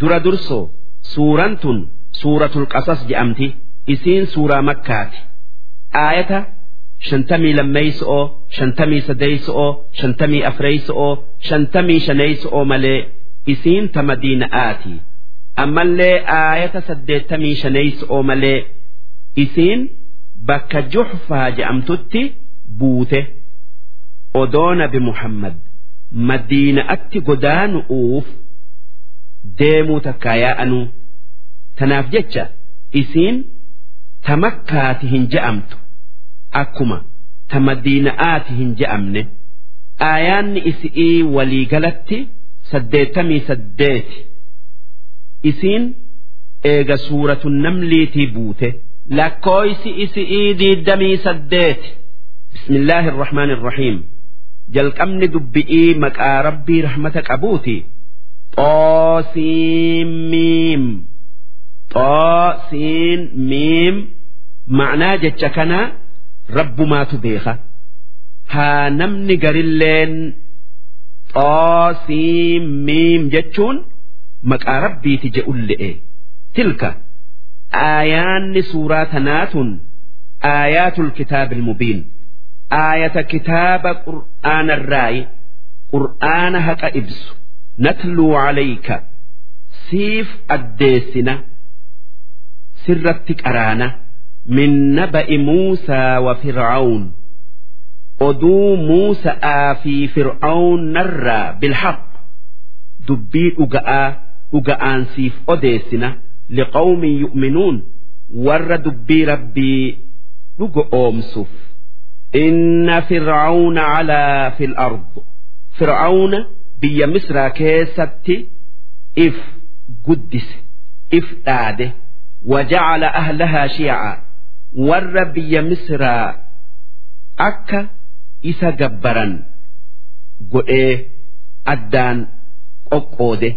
dura dursoo suuraan tun suuratul qasas je'amti isiin suuraa makkaati. Aayata shantamii lammeeyso'oo shantamii sadeeyso'oo shantamii afreeyso'oo shantamii shaneeyso'oo malee isiin ta madiina'aati ammallee aayata saddeettamii shaneeyso'oo malee isiin bakka juhfaa je'amtutti buute. Odoo nabi muhammad madiina'atti godaanu'uuf deemuu takkaa yaa'anuu tanaaf jecha isiin ta makkaati hin je'amtu. Akkuma ta madiina'aati hin je'amne. Aayaanni isi'ii waliigalatti saddeettamii saddeeti. Isiin eega suuratu namliitii buute. Lakkooysi isi'ii diiddamii saddeeti. Bismillaahi irrahmaani irrahiim jalqabni dubbi'ii maqaa rabbii rahmata qabuuti xoosiimiim xoosiin miim ma'naa jecha kanaa rabbumaatu beeka haa namni garilleen xoosiimiim jechuun maqaa rabbiiti je'ulle'e tilka aayaanni suuraa tanaatun aayaatul kitaabil mubiin aayata kitaaba qur'aanarraayi qur'aana haqa ibsu natluu calayka siif addeessina sirratti qaraana min naba'i muusaa wa fircawn oduu muusa'aa fi fircawn narraa bilhaq dubbii dhuga'aa dhuga'aan siif odeessina liqawmin yu'minuun warra dubbii rabbii dhugo oomsuuf inna fircauna calaa fi l ard fircauna biyya misraa keessatti if guddise if dhaade wajacala ahlahaa shiica warra biyya misraa akka isa gabbaran godhee addaan qoqqoode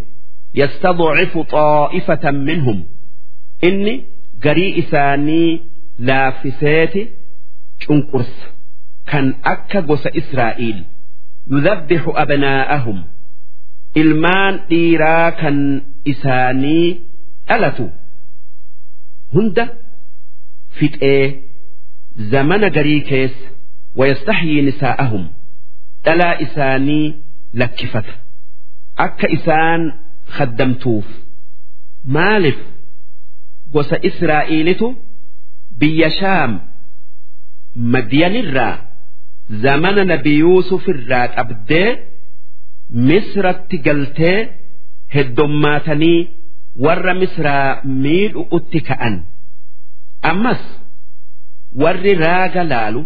yastadcifu xaa'ifatan minhum. Inni garii isaanii laaffiseeti cunqursa. Kan akka gosa israa'iil yudhabbixu abnaa'ahum ilmaan dhiiraa kan isaanii dhalatu. Hunda fixee zamana garii keessa wayastaxyii nisaa'ahum. Dhalaa isaanii lakkifata. Akka isaan khaddamtuuf. Maalif gosa Israa'iilitu biyya shaam madyanirraa zamana nabi yuusufirraa qabdee misratti galtee heddommaatanii warra misraa miidhu'utti ka'an ammas warri raaga laalu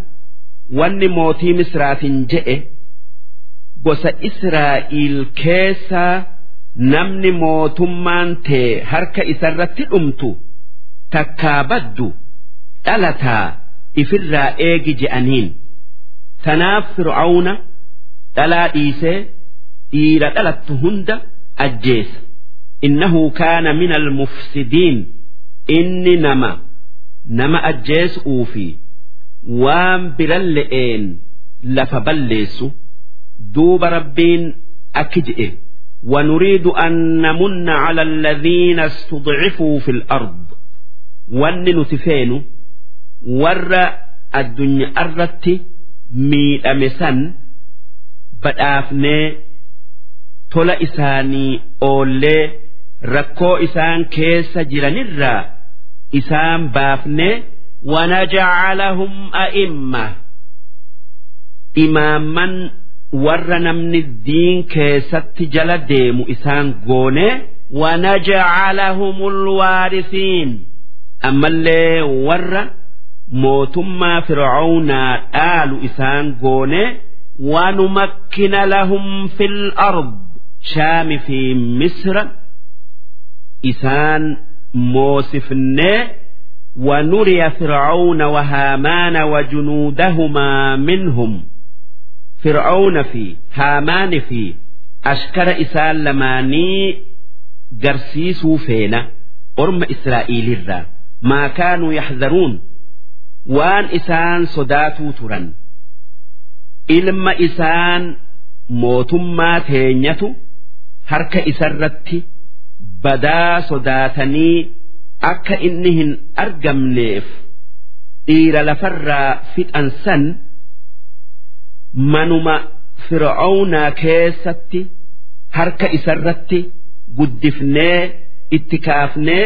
wanni mootii misraatiin je'e gosa israa'iil keessaa namni mootummaan tee harka isarratti dhumtu takkaa baddu dhalataa ifirraa eegi je'aniin tanaaf fir'aawna dhalaa dhiisee dhiira dhalattu hunda ajjeesa innahu kaana min almufsidiin inni nama nama ajjeesuu fi waan biran le'een lafa balleessu duuba rabbiin akki je'e ونريد أن نمن على الذين استضعفوا في الأرض ون نتفينه warra addunyaa irratti miidhame san badhaafnee tola isaanii oollee rakkoo isaan keessa jiranirraa isaan baafnee wanajacalahum a'imma imaamman warra namni diin keessatti jala deemu isaan goonee wanajacalahum alwaarisiin ammallee warra mootummaa fir'aawnaa dhaalu isaan goone wanumakkina lahum fil ard shaami fi misra isaan moosifnee ونري فرعون وهامان وجنودهما منهم فرعون في هامان في أشكر إسال لماني قرسيسو فينا أرم إسرائيل الرا ما كانوا يحذرون waan isaan sodaatuu turan ilma isaan mootummaa teenyatu harka isarratti badaa sodaatanii akka inni hin argamneef dhiira lafarraa fixan san manuma fir'aawnaa keessatti harka isarratti guddifnee itti kaafnee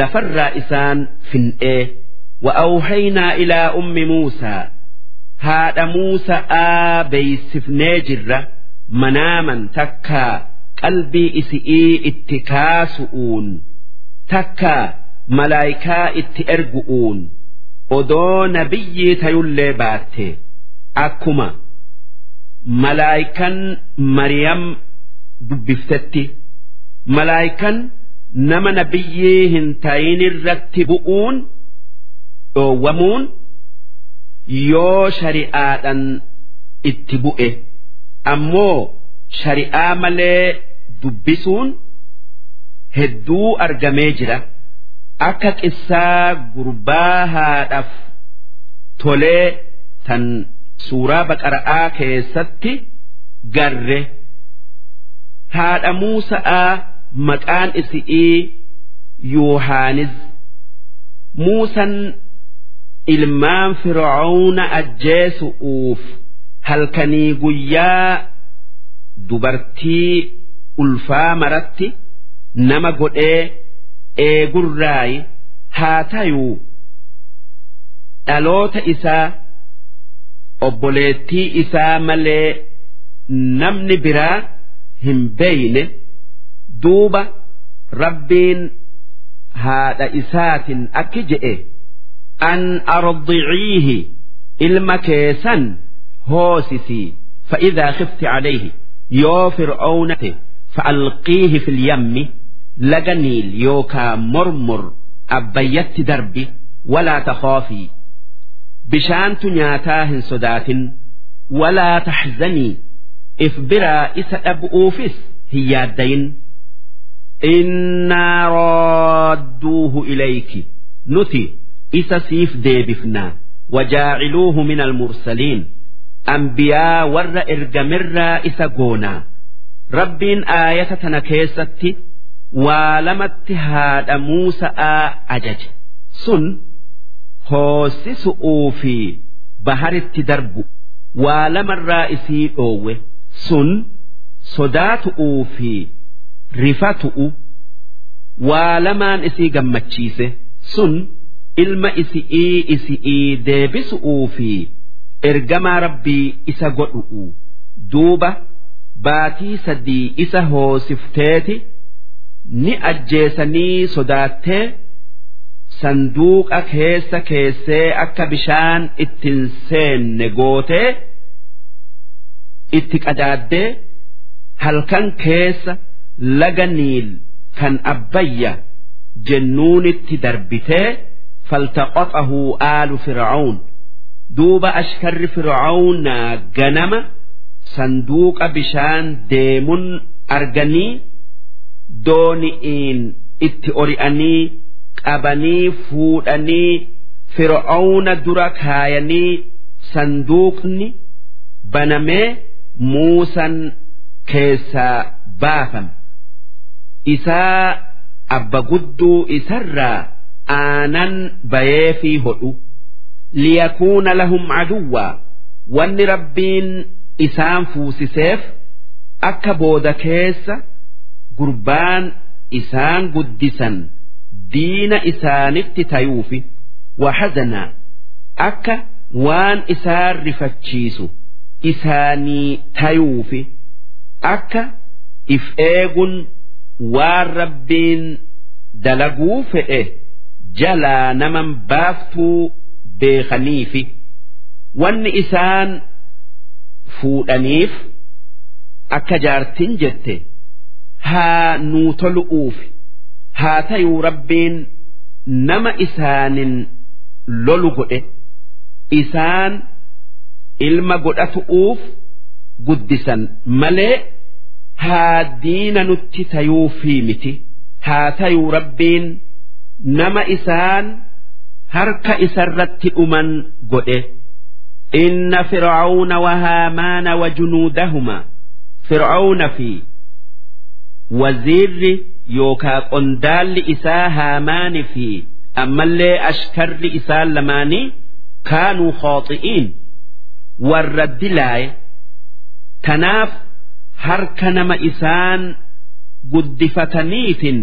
lafarraa isaan fin'ee وأوحينا إلى أم موسى هذا موسى آبيسفني جرة مناما تكا قلبي إسئي اتكاسؤون تكا ملايكا اتئرقؤون odoo nabiyyi tayullee baatte akkuma malaayikan mariyam dubbiftetti malaayikan nama nabiyyii hin tayinirratti bu'uun dhoowwamuun yoo shari'aadhan itti bu'e ammoo shari'aa malee dubbisuun hedduu argamee jira. akka qissaa gurbaa haadhaaf tolee tan suuraa baqara'aa keessatti garre haadha muusa'aa maqaan isi'ii yuuhaanis muusan ilmaan fir'aawna ajjeesu'uuf halkanii guyyaa dubartii ulfaa maratti nama godhee eegurraayi haa tayuu? Dhaloota isaa obboleettii isaa malee namni biraa hin beeyne duuba rabbiin haadha isaatin akki je'e an ardiciihi ilma keessan hoosisii فإذا خفت عليه يو فرعون فألقيه في اليم laga niil yookaa mormor abbayyatti darbi walaa takhaafii bishaantu nyaataa hin sodaatin walaa taxzanii if biraa isa dhab'uufis hin yaaddayin innaa raadduuhu ilayki nuti isa siif deebifnaa wajaaciluuhu min almursaliin ambiyaa warra ergamirraa isa goonaa rabbiin aayata tana keessatti waa lamatti haadha muusa'aa ajaje. Sun hoosisu'uu fi baharitti darbu. Waa lamarraa isii dhoowwe. Sun sodaatu'uu fi rifatu'u waa lamaan isii gammachiise. Sun ilma isi'ii isi'ii deebisu'uu fi ergamaa rabbii isa godhu'u duuba baatii sadii isa hoosifteeti. ni ajjeesanii sodaattee sanduuqa keessa keessee akka bishaan ittiin seenne gootee itti qadaaddee halkan keessa laga niil kan abbayya jennuunitti darbitee faltaqaxahu aalu fir'aun duuba ashkarri fir'aawnaa ganama sanduuqa bishaan deemun arganii dooni'iin itti ori'anii qabanii fuudhanii fir'aawna dura kaayanii sanduuqni banamee muusan keessaa baafame isaa abba gudduu isarraa aanan bayee fi hodhu. Liyakuuna lahum caduwwaa wanni rabbiin isaan fuusiseef akka booda keessa gurbaan isaan guddisan diina isaanitti tayuufi wahazanaa akka waan isaan rifachiisu isaanii tayuufi akka if eegun waan rabbiin dalaguu fedhe jalaa naman baaftuu beekaniifi wanni isaan fuudhaniif akka jaartin jette haa nuu tolu'uufi haa tayuu rabbiin nama isaanin lolu godhe isaan ilma godhatu'uuf guddisan. Malee haa diina nutti tayuufii miti haa tayuu rabbiin nama isaan harka isarratti dhuman godhe. Inna fir'auna wa haamaana wa junuudahuma fir'auna fi waziirri yookaa qondaalli isaa haamaani fi ammallee ashkarri isaa lamaanii kaanuu khooxi'iin warra dilaaye. Tanaaf harka nama isaan guddifataniitin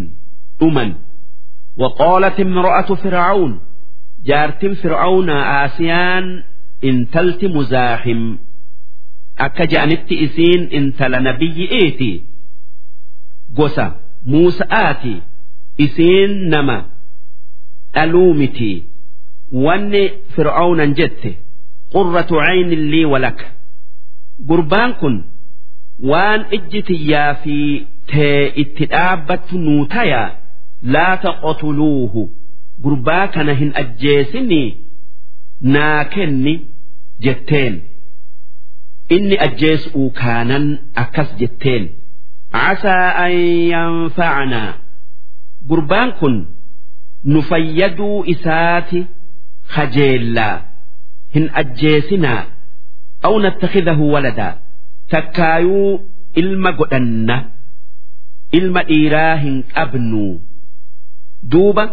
dhuman وقالت امرأة فرعون جارت فرعون آسيان انتلت مزاحم akka je'anitti isiin intala nabiyyi eeti gosa muusa'aati isiin nama dhaluu miti wanni fir'aawnan jette qurratu caynin lii walaka gurbaan kun waan ijji tiyyaa fi tee itti dhaabbattu nuu taya laa taqotuluuhu gurbaa kana hin ajjeesinii naa kenni jetteen inni ajjeesuu kaanan akkas jetteen casaa an yanfacanaa gurbaan kun nu fayyaduu isaati kajeellaa hin ajjeesinaa aw nattakhidahu waladaa takkaayuu ilma godhanna ilma dhiiraa hin qabnuu duuba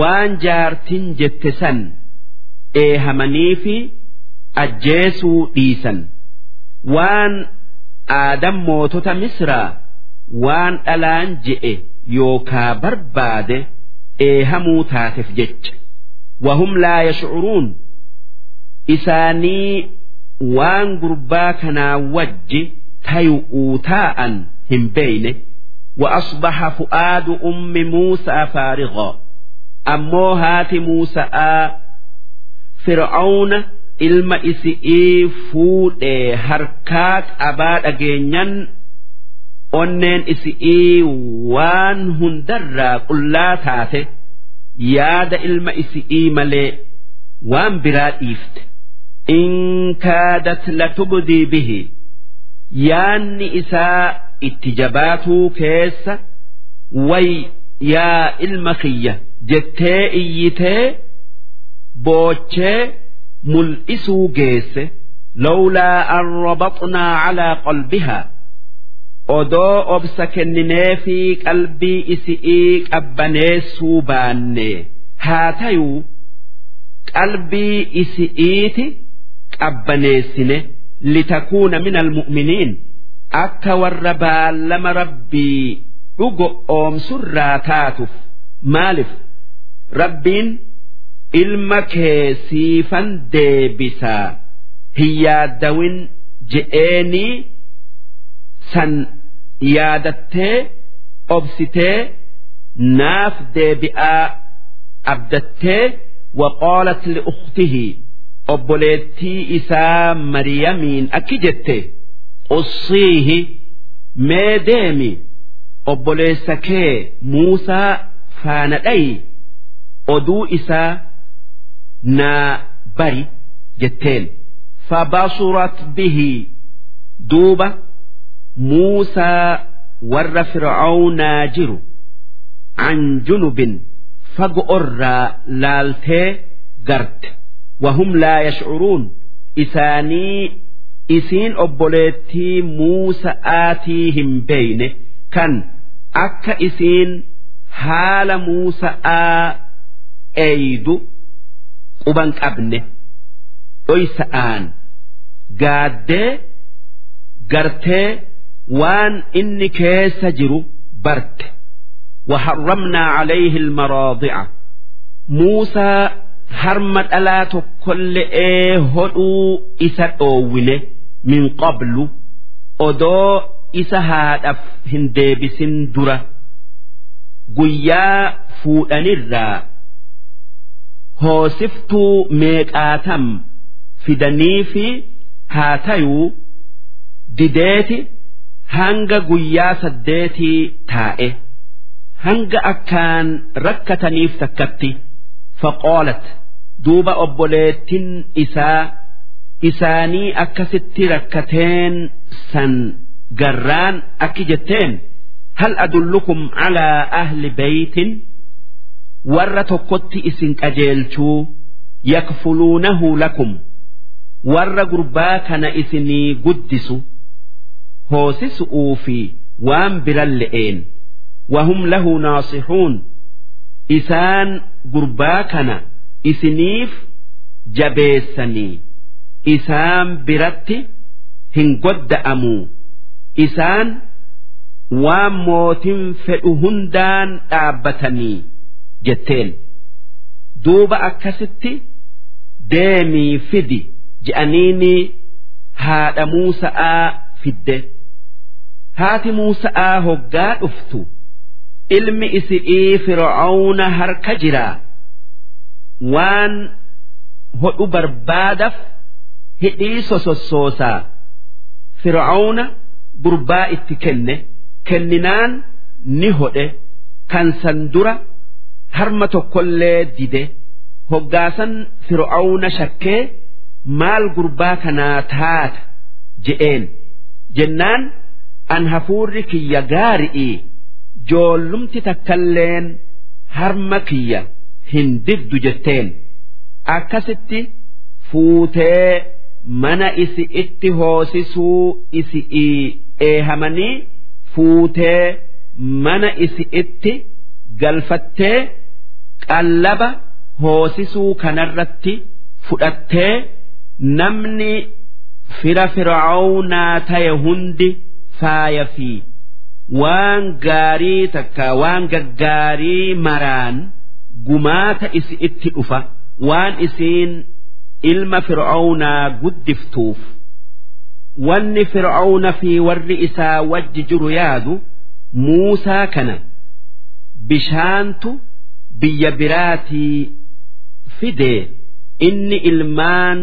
waan jaartin jette san eehamanii fi ajjeesuu dhiisan. Waan aadam mootota misraa waan dhalaan je'e yookaa barbaade eehamuu taateef jecha. Wahum laa yashcuruun. Isaanii waan gurbaa kanaa wajji tayu'uu taa'an hin beeyne وأصبح فؤاد أم موسى فارغا أمو هات موسى فرعون ilma isi'ii fuudhee harkaa qabaa dhageenyan onneen isi'ii waan hundarraa qullaa taate yaada ilma isi'ii malee waan biraa dhiifte in kaadat latubdii bihi yaanni isaa itti jabaatuu keessa way yaa ilma kiyya jettee iyyitee boochee mul'isuu geesse lawlaa an rabaxnaa calaa qalbihaa odoo obsa kenninee fi qalbii isi'ii qabbaneessuu baanne haa tayuu qalbii isi'iiti qabbaneessine litakuuna min almu'miniin akka warra baallama rabbii dhugo oomsurraa taatuuf maaliif rabbiin ilma kee siifan deebisaa hin yaaddawin je'eenii san yaadattee obsitee naaf deebi'aa abdattee waqaalat liukhtihi obboleettii isaa mariyamiin akki jette qussiihi mee deemi obboleessa kee muusaa faana dhayi oduu isaa naa bari jetteen. Fabasurat bihi duuba muusaa warra fir'aawnaa jiru an junubin fago'orraa laaltee garte. Wahum laa yashcuruun isaanii isiin obboleettii muusa'aatii hin beeyne kan akka isiin haala muusa'aa eeydu quban qabne dhoysa'aan gaaddee gartee waan inni keessa jiru barte وحرمنا عليه المراضع موسى harma dhalaa tokkolle'ee hodhuu isa dhoowwine min qablu. Odoo isa haadhaaf hin deebisin dura. Guyyaa fuudhanirraa. Hoosiftuu meeqaatam? Fidanii fi haa tayuu dideeti? Hanga guyyaa saddeetii taa'e. Hanga akkaan rakkataniif takkatti. Faqaalat duuba obboleettin isaa isaanii akkasitti rakkateen san garraan akki jetteen hal adullukum alaa ahli beeytin warra tokkotti isin qajeelchuu yakfuluunahu lakum. Warra gurbaa kana isinii guddisu hoosisu'uu fi waan biran le'een. Wahum lahu naasixuun. Isaan gurbaa kana isiniif jabeessanii. isaan biratti hin godda'amu. Isaan waan mootin fedhu hundaan dhaabbatanii jetteen. Duuba akkasitti deemii fidi je'aniini haadha muusa'aa fidde. Haati muusa'aa hoggaa dhuftu. Ilmi isi'ii fir'aawna harka jiraa waan hodhu barbaadaf. Hidhii sosossoosaa fir'aawna gurbaa itti kenne kenninaan ni hodhe kan san dura harma tokkollee dide. Hoggaasan fir'aawna shakkee maal gurbaa kanaa taata? je'een. Jennaan an hafuurri kiyya gaari'i joollumti takkalleen harma kiyya hin diddu jetteen. Akkasitti fuutee mana isi itti hoosisuu isi eehamanii fuutee mana isi itti galfattee qallaba hoosisuu kanarratti fudhattee namni fira fir'aawnaa taye hundi faaya fi waan gaarii takka waan gaggaarii maraan gumaata isi itti dhufa waan isiin ilma fir'aawnaa guddiftuuf wanni fir'aawna fi warri isaa wajji jiru yaadu muusaa kana. Bishaantu biyya biraatii fidee inni ilmaan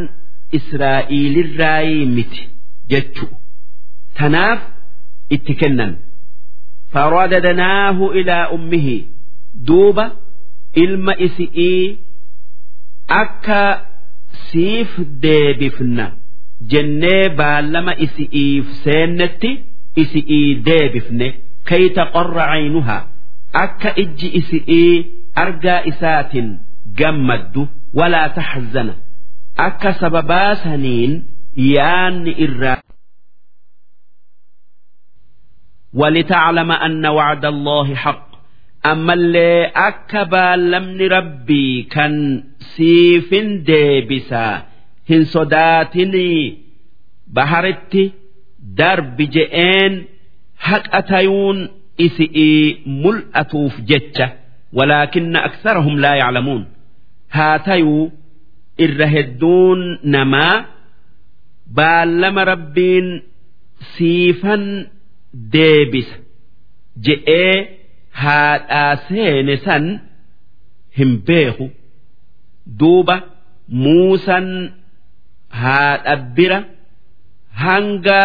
israa'iilirraayii miti jechu tanaaf itti kennan. Faradadnaahu ilaa ummihi. Duuba ilma isi'ii akka siif deebifna jennee baallama isi'iif seennetti isi'ii deebifne kayta qorra caynuhaa akka ijji isi'ii argaa isaatin gammaddu walaa taxzana akka sababaa saniin yaanni irraa ولتعلم أن وعد الله حق ammallee akka baallamni rabbii kan siifin deebisaa hin sodaatinii baharitti darbi je'een haqa tayuun isi'ii mul'atuuf jecha walaakinna aksarahum laa yaclamuun. Haa tayuu irra hedduun namaa baallama rabbiin siifan deebisa je'ee haadhaa seene san hin beeku duuba muusan haadha bira hanga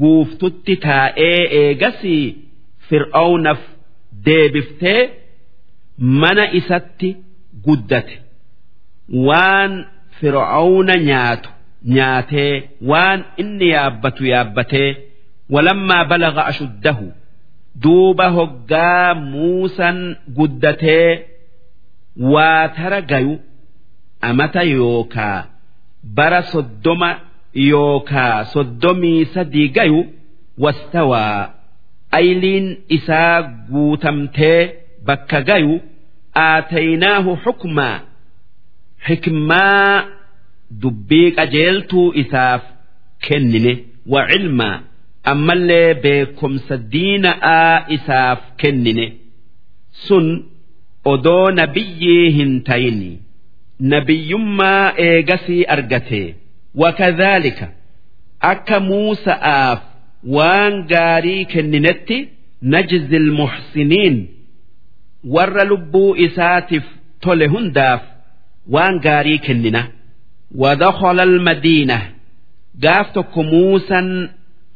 guuftutti taa'ee eegasii fir'aawnaf deebiftee mana isatti guddate waan fir'aawna nyaatu nyaatee waan inni yaabbatu yaabbatee. duuba hoggaa muusan guddatee waa tara gayu amata yookaa bara soddoma yookaa soddomii sadii gayu wastawaa. Ayliin isaa guutamtee bakka gayu aataynaahu xukmaa. Xikmaa dubbii qajeeltuu isaaf kennine wa cilmaa. ammallee beekumsa diina'aa isaaf kennine sun odoo nabiyyii hin tayini nabiyyummaa eegasii argate wakadhaalika akka muusa'aaf waan gaarii kenninetti najzi lmuxsiniin warra lubbuu isaatiif tole hundaaf waan gaarii kennina ودخل المدينة قاف تكو موسى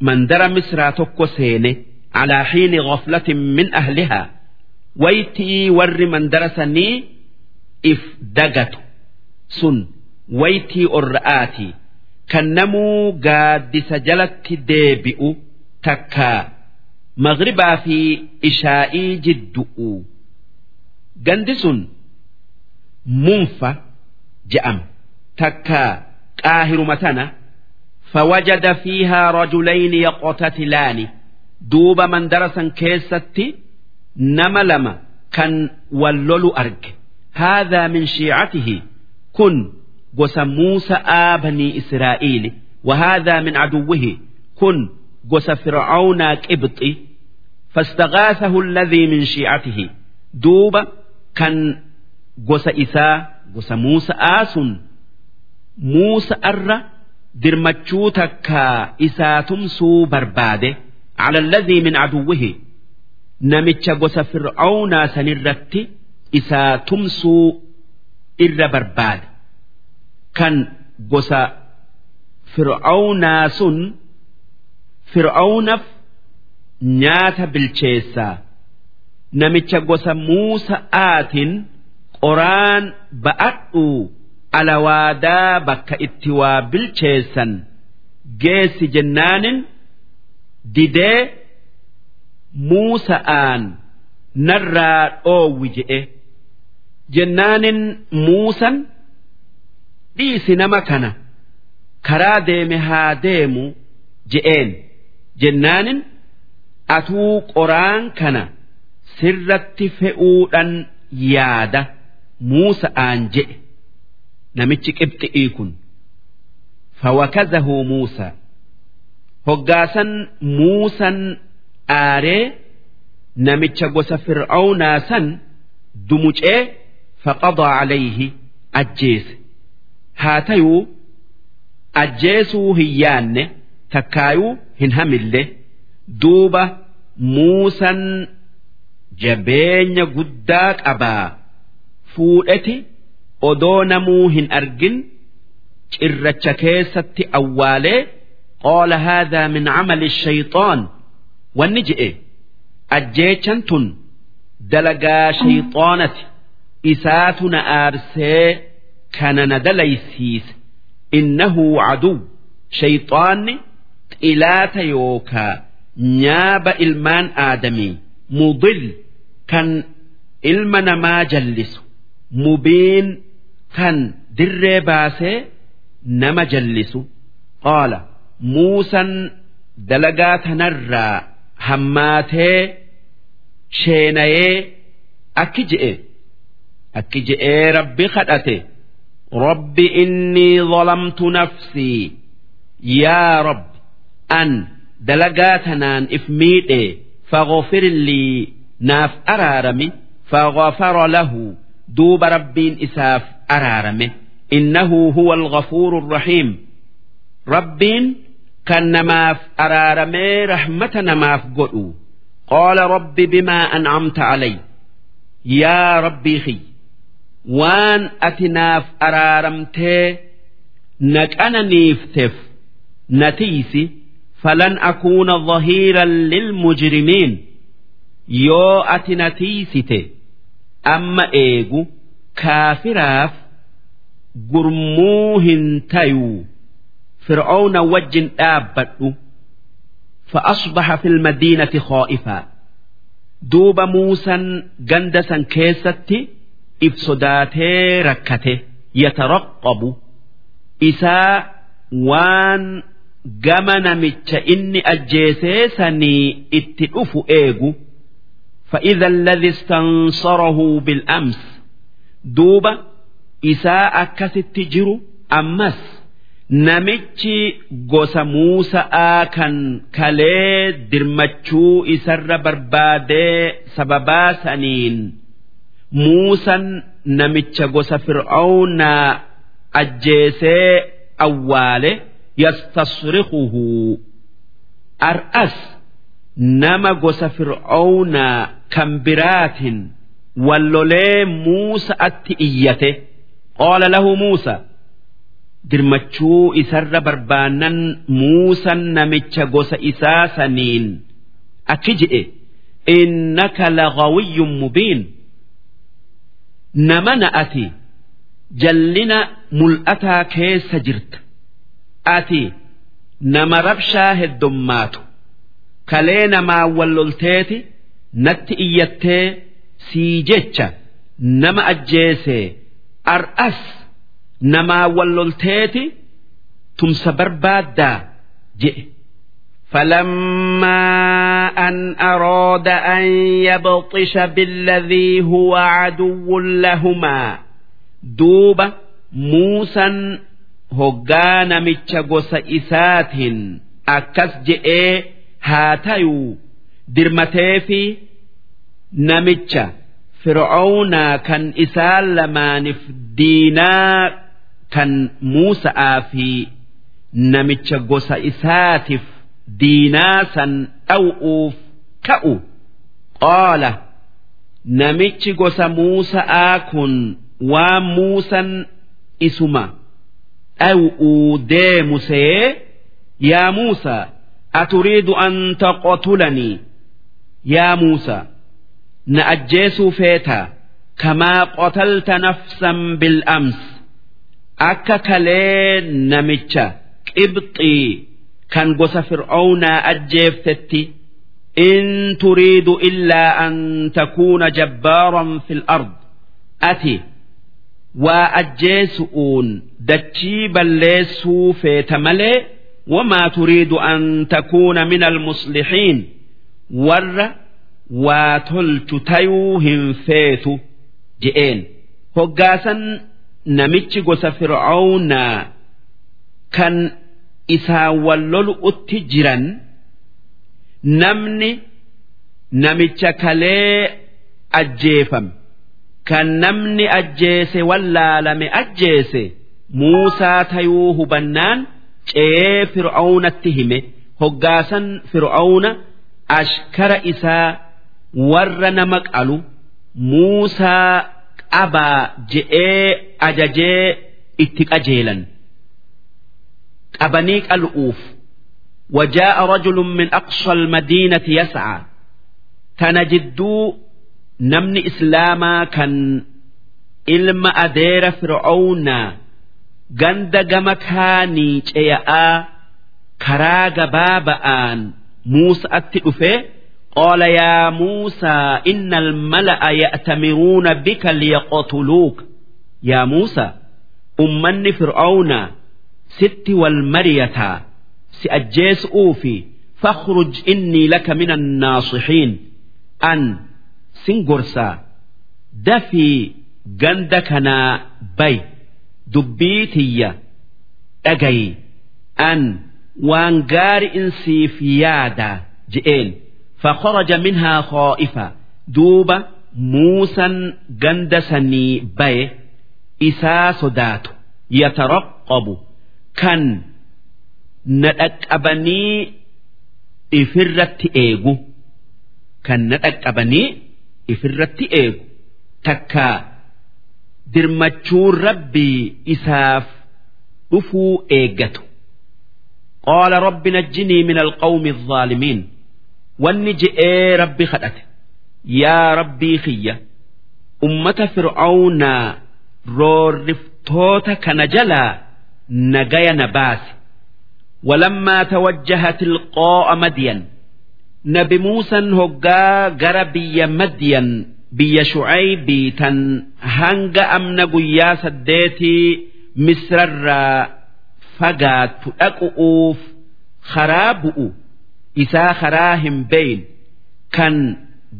mandara misraa tokko seene calaa xiini ghaflatin min ahlihaa waytii warri mandara sanii if dagatu sun waytii orra'aatii kan namuu gaaddisa jalatti deebi'u takkaa maghribaa fi ishaa'ii jiddu'u gandi sun munfa je'am takkaa qaahiruma tana فوجد فيها رجلين يقتتلان دوب من درسا كيستي nama lama kan wal lolu arge haadhaa min shiicatihi kun gosa muusa'aa banii israa'iili وهذا من عدوه كن قس فرعون قبطي فاستغاثه الذي من شيعته دوب كان قس إساء قس موسى آس موسى أر درمتشوتك إساء تمسو برباده على الذي من عدوه نمتش قس فرعون سنرت إساء تمسو إر برباد كان قس fir'aawnaa sun fir'aawnaaf nyaata bilcheessaa namicha gosa muusa'aatiin qoraan ba'adhu alawaadaa bakka itti waa bilcheessan geessi jennaanin didee muusa'aan narraa dhoowwi je'e jennaanin muusan dhiisi nama kana. karaa deeme haa deemu je'een jennaanin atuu qoraan kana sirratti fe'uudhan yaada muusa'aan je'e namichi qibxi'ii kun fawakazahu muusaa hoggaasan muusan aaree namicha gosa fir'aawnaa san dumucee faqadaa calayhi ajjeese. Haa tayuu ajjeesuu hin yaanne takkaayuu hin hamille. Duuba muusan jabeenya guddaa qabaa. Fuudheti odoo namuu hin argin cirracha keessatti awwaalee qaala haadhaa min camali shayxaan. Wanni je'e ajjeechan tun dalagaa shayxaanati isaatu na aarsee kana na dalaysiise innahu caduu shayxaanni xilaata yookaa nyaaba ilmaan aadamii mudil kan ilma namaa jallisu mubiin kan dirree baasee nama jallisu. Qaala muusan dalagaa tanarraa hammaatee sheenayee akki je'e. Akki je'ee rabbi kadhate. Rabbi innii zalamtu nafsii. Yaa rabbi an dalagaa tanaan if miidhe faghfir lii naaf araarami faghfara lahu duuba rabbiin isaaf araarame innahu huwa alghafuuru arrahiim rabbiin kan namaaf araaramee rahmata namaaf godhu qaala rabbi bimaa an'amta calay yaa rabbii kiyya waan ati naaf araaramtee na qananiifteef na tiisi falan akuuna dhahiiran lilmujrimiin yoo ati na tiisite amma eegu kaafiraaf gurmuu hin tayuu fir'auna wajjin dhaabbadhu فأصبح في المدينة خائفا دوب موسى جندسا كيستي if sodaatee rakkate yataraqabu isaa waan gama namicha inni ajjeesee sanii itti dhufu eegu فإذا الذي استنصره بالأمس duuba isaa akkasitti jiru ammas namichi gosa muusa'aa kan kalee dirmachuu isarra barbaadee sababaa saniin muusan namicha gosa fir'aawnaa ajjeesee awwaale yastasrikuhu ar'as nama gosa fir'aawnaa kan biraatiin. Wallolee muusa'atti iyyate. Qaala lahu muusa dirmachuu isarra barbaannan muusan namicha gosa isaa saniin. Akki je'e innaka lagawiyyun mubiin. Nama na'ati jallina mul'ataa keessa jirta. Ati nama rabshaa heddummaatu. Kalee namaa wallolteeti natti iyyattee sii jecha nama ajjeesee ar'as namaa wallolteeti tumsa barbaaddaa je'e فلما أن أراد أن يبطش بالذي هو عدو لهما دوب موسى هجان متشغس إسات أكس جئ هاتيو درمتي في namicha fir'oownaa kan isaan lamaaniif diinaa kan muusa'aa fi namicha gosa isaatiif diinaa san dhaw'uuf ta'u qaala namichi gosa muusa'aa kun waan muusan isuma dhaw'uu deemusee yaa muusaa aturiidu an taqotulanii? Yaa muusa na ajjeesuu feetaa kamaa qotalta nafsan bil'ams akka kalee namicha qibxii kan gosa fir'aawnaa ajjeeftetti in turiidu illaa an takuuna jabbaaran fil ard ati waa ajjeesu'uun dachii balleessuu feeta malee wamaa turiidu an takuuna min almuslixiin warra waa tolchu tayuu hin feetu je'een. Hoggaasan namichi gosa fir'aawnaa kan isaan wallolu'utti jiran namni namicha kalee ajjeefame kan namni ajjeese wallaalame ajjeese muusaa tayuu hubannaan ce'ee fir'aawnatti hime. Hoggaasan fir'aawna ashkara isaa warra nama qalu muusaa qabaa je'ee ajajee itti qajeelan. qabanii qal'uuf وجاء رجل من أقصى المدينة يسعى تنجدو نمن إسلاما كان إلما أدير فرعون جند جمكاني جياء كراغ بابآن موسى أتئفه قال يا موسى إن الملأ يأتمرون بك ليقتلوك يا موسى أمني فرعون ست والمريتا سأجيس أوفي فاخرج إني لك من الناصحين أن سنجرسا دفي جندكنا بي دبيتي أجي أن وانجار إنسي في يادا جئين فخرج منها خائفا دوبا موسى جندسني بي إسا صدات يترقب kan na dhaqqabanii ifirratti eegu kan na dhaqqabanii ifirratti eegu takka dirmachuun rabbii isaaf dhufuu eeggatu. qaala rabbi najjinii min alqawmi الظaalimiin wanni je'ee rabbi kadhate yaa rabbii kiyya ummata fir'aawnaa roorriftoota kana jalaa نجايا نباس ولما توجه تلقاء مدين نبي موسى هقا جربي مدين بي شعيب تن هنگ أمن قيا سديتي مصر فقات أقؤوف خرابؤ إسا خراهم بين كان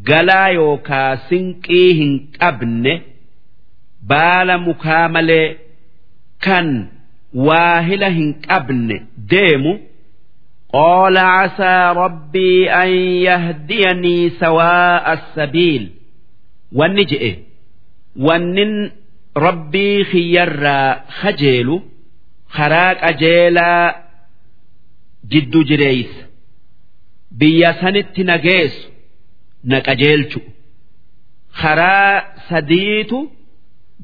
قلا يوكا سنقيهن أبن بال مكامل كان واهلة هن قبل ديمو قال عسى ربي أن يهديني سواء السبيل والنجئ ونن ربي خير خجيل خراك أجيلا جد جريس biyya sanitti na geessu na qajeelchu. Karaa sadiitu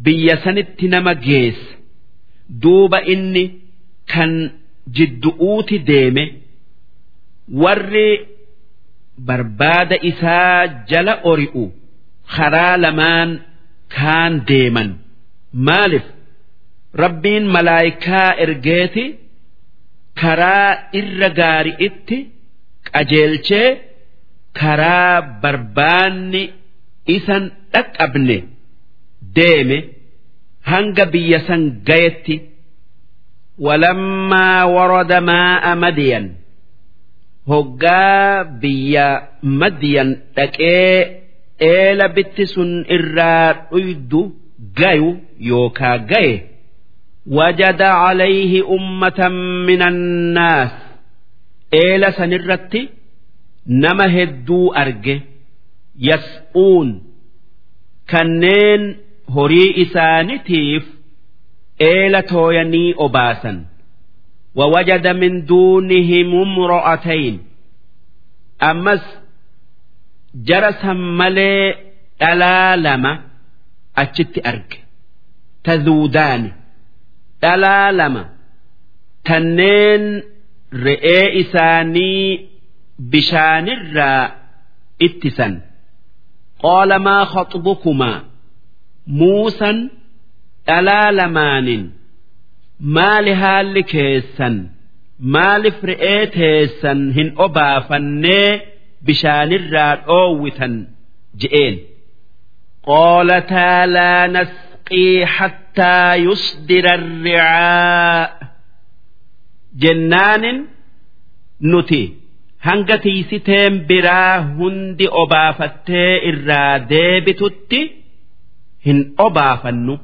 biyya sanitti nama geessa. Duuba inni kan jiddu'uuti deeme warri barbaada isaa jala ori'u karaa lamaan kaan deeman. Maalif rabbiin malaayikaa ergeeti karaa irra gaari itti qajeelchee karaa barbaanni isan dhaqqabne deeme hanga biyya san gayetti walammaa warada maa'a madiyan hoggaa biyya madiyan dhaqee eela bitti sun irraa dhuydu gayu yookaa gaye. Wajada calayhi ummatan min annaas eela sanirratti nama hedduu arge. Yas'uun kanneen horii isaanitiif eela tooyanii obaasan. Wawajada min duunihimum ro'atayn ammas jara san malee dhalaa lama achitti arge. Tazuudaani. Dhalaa lama. Tanneen re'ee isaanii bishaanirraa ittisan qaala maa khaxbukumaa muusan dhalaa lamaanin maali haalli keessan maalif re'ee teessan hin obaafannee bishaanirraa dhoowwitan je'een qaalataa laa nasqii hatta حتى يصدر الرعاء jennaanin nuti hanga tiisiteen biraa hundi obaafattee irraa deebitutti hin obaafannu.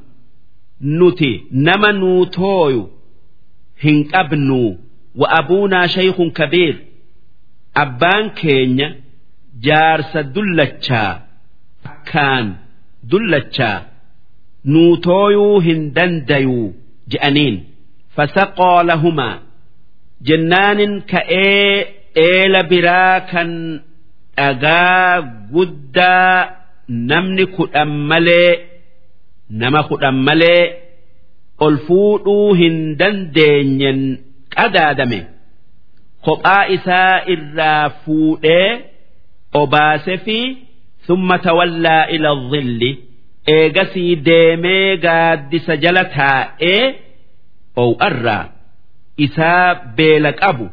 Nuti nama nuu tooyu hin qabnu. Wa abuunaa shaykhun kabiir. Abbaan keenya jaarsa dullachaa akkaan dullachaa nuu tooyuu hin dandayuu je'aniin. Fasaqoo lahumaa. jennaanin ka'ee eela biraa kan dhagaa guddaa namni kudhan malee nama kudhan malee ol fuudhuu hin dandeenyen qadaadame. Kophaa isaa irraa fuudhee obaase fi summa tawallaa ila dhilli eegasii deemee gaaddisa jala taa'ee ow arraa isaa beela qabu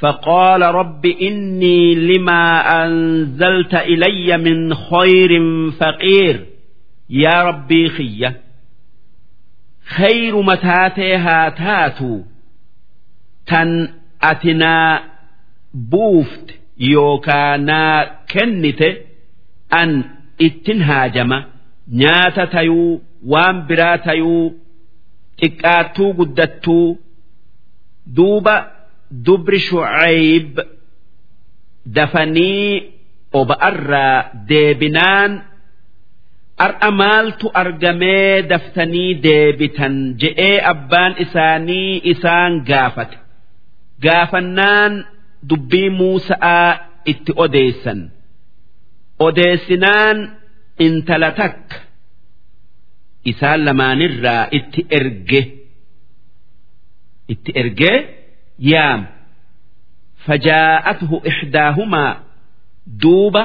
فقال رب إني لما أنزلت إلي من خير فقير يا ربي خية خير متاتها تاتو تن أتنا بوفت يوكانا كنت أن اتنهاجم nyaata tayuu waan biraa tayuu xiqqaattuu guddattuu duuba dubri shucayb dafanii oba'arraa deebinaan ar'a maaltu argamee daftanii deebitan je'ee abbaan isaanii isaan gaafate gaafannaan dubbii muusa'aa itti odeessan odeessinaan intala takka isaan lamaanirraa itti erge itti ergee yaam fajaa'athu ixdaahumaa duuba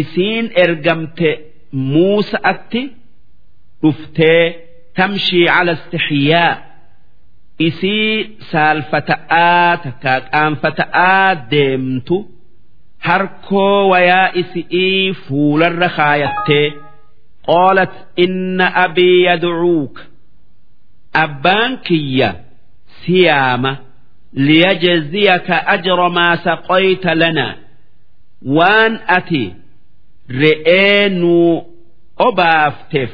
isiin ergamte muusa'atti dhuftee tamshii cala istixyaa isii saalfata'aa takkaa qaanfata'aa deemtu harkoo wayaa isi'ii fuularra kaayattee qaalat inna abii yadcuuk abbaan kiyya siyaama liyajziyaka ajra maa saqayta lana. Waan ati re'ee nuu obaafteef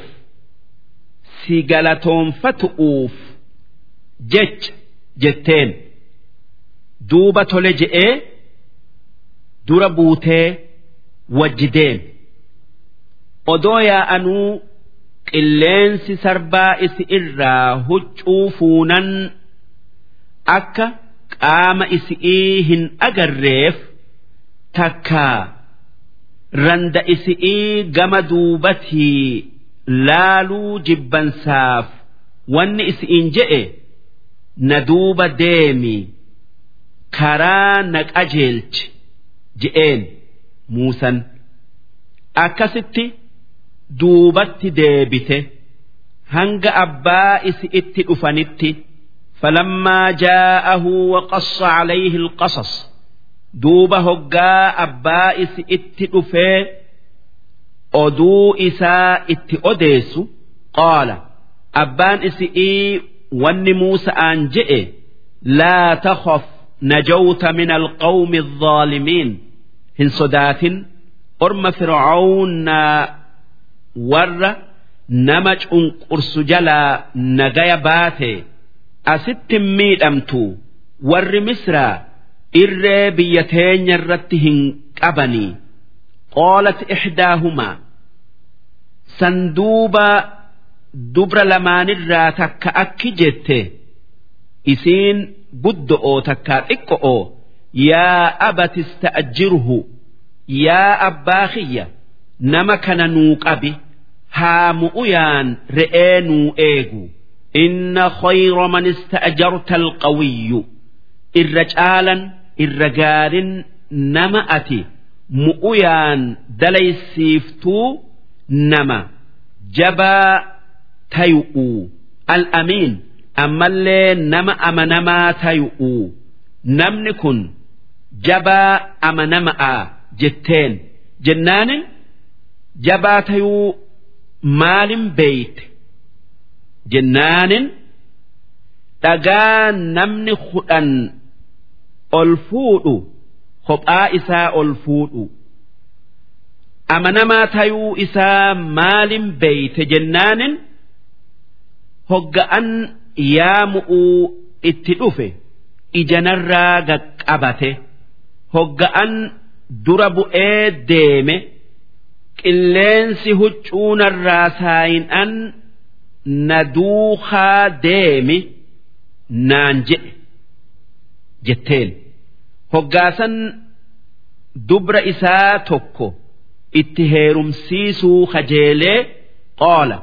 si galatoonfatu'uuf jecha jetteen. Duuba tole je'ee dura buutee wajji deeme odoo yaa'anuu qilleensi sarbaa isi huccuu fuunan akka qaama isi'ii hin agarreef takkaa randa isi'ii gama duubatii laaluu jibbansaaf wanni isi'iin je'e na duuba deemi karaa na qajeelchi je'een muusan. Akkasitti duubatti deebite hanga abbaa isi itti dhufanitti فلما جاءه وقص عليه القصص دوب هقا أبا إس اتئفي أدو إسا اتئديس قال أبان إسئي ون موسى أنجئ لا تخف نجوت من القوم الظالمين هن صدات أرم فرعون ور نمج قرس جلا asitti miidhamtu warri misraa irree biyya teenya irratti hin qabanii qoolati ixdaahumaa san duuba dubra lamaanirraa takka akki jette isiin guddo'oo takka xiqqo'oo yaa abati ista'jirhu yaa abbaa kiyya nama kana nuu qabi haa mu'uyaan re'ee nuu eegu. Inna khayra man ista'jarta alqawiyyu irra caalan irra gaarin nama ati mu'uyaan dalaysiiftuu nama jabaa tayu'u al'amiin ammallee nama amanamaa tayu'u namni kun jabaa amanama'a jetteen jennaanin jabaa tayuu maalin beeyte jennaanin dhagaa namni kudhan ol fuudhu kophaa isaa ol fuudhu. Amanamaa tayuu isaa maalin beeyte jennaanin hogga'an yaamu'uu itti dhufe ijanarraa gaqqabate. Hogga'an dura bu'ee deeme qilleensi huccuunarraa saayin'an na duukaa deemi naan je'e jetteen hoggaasan dubra isaa tokko itti heerumsiisuu kajeelee qoola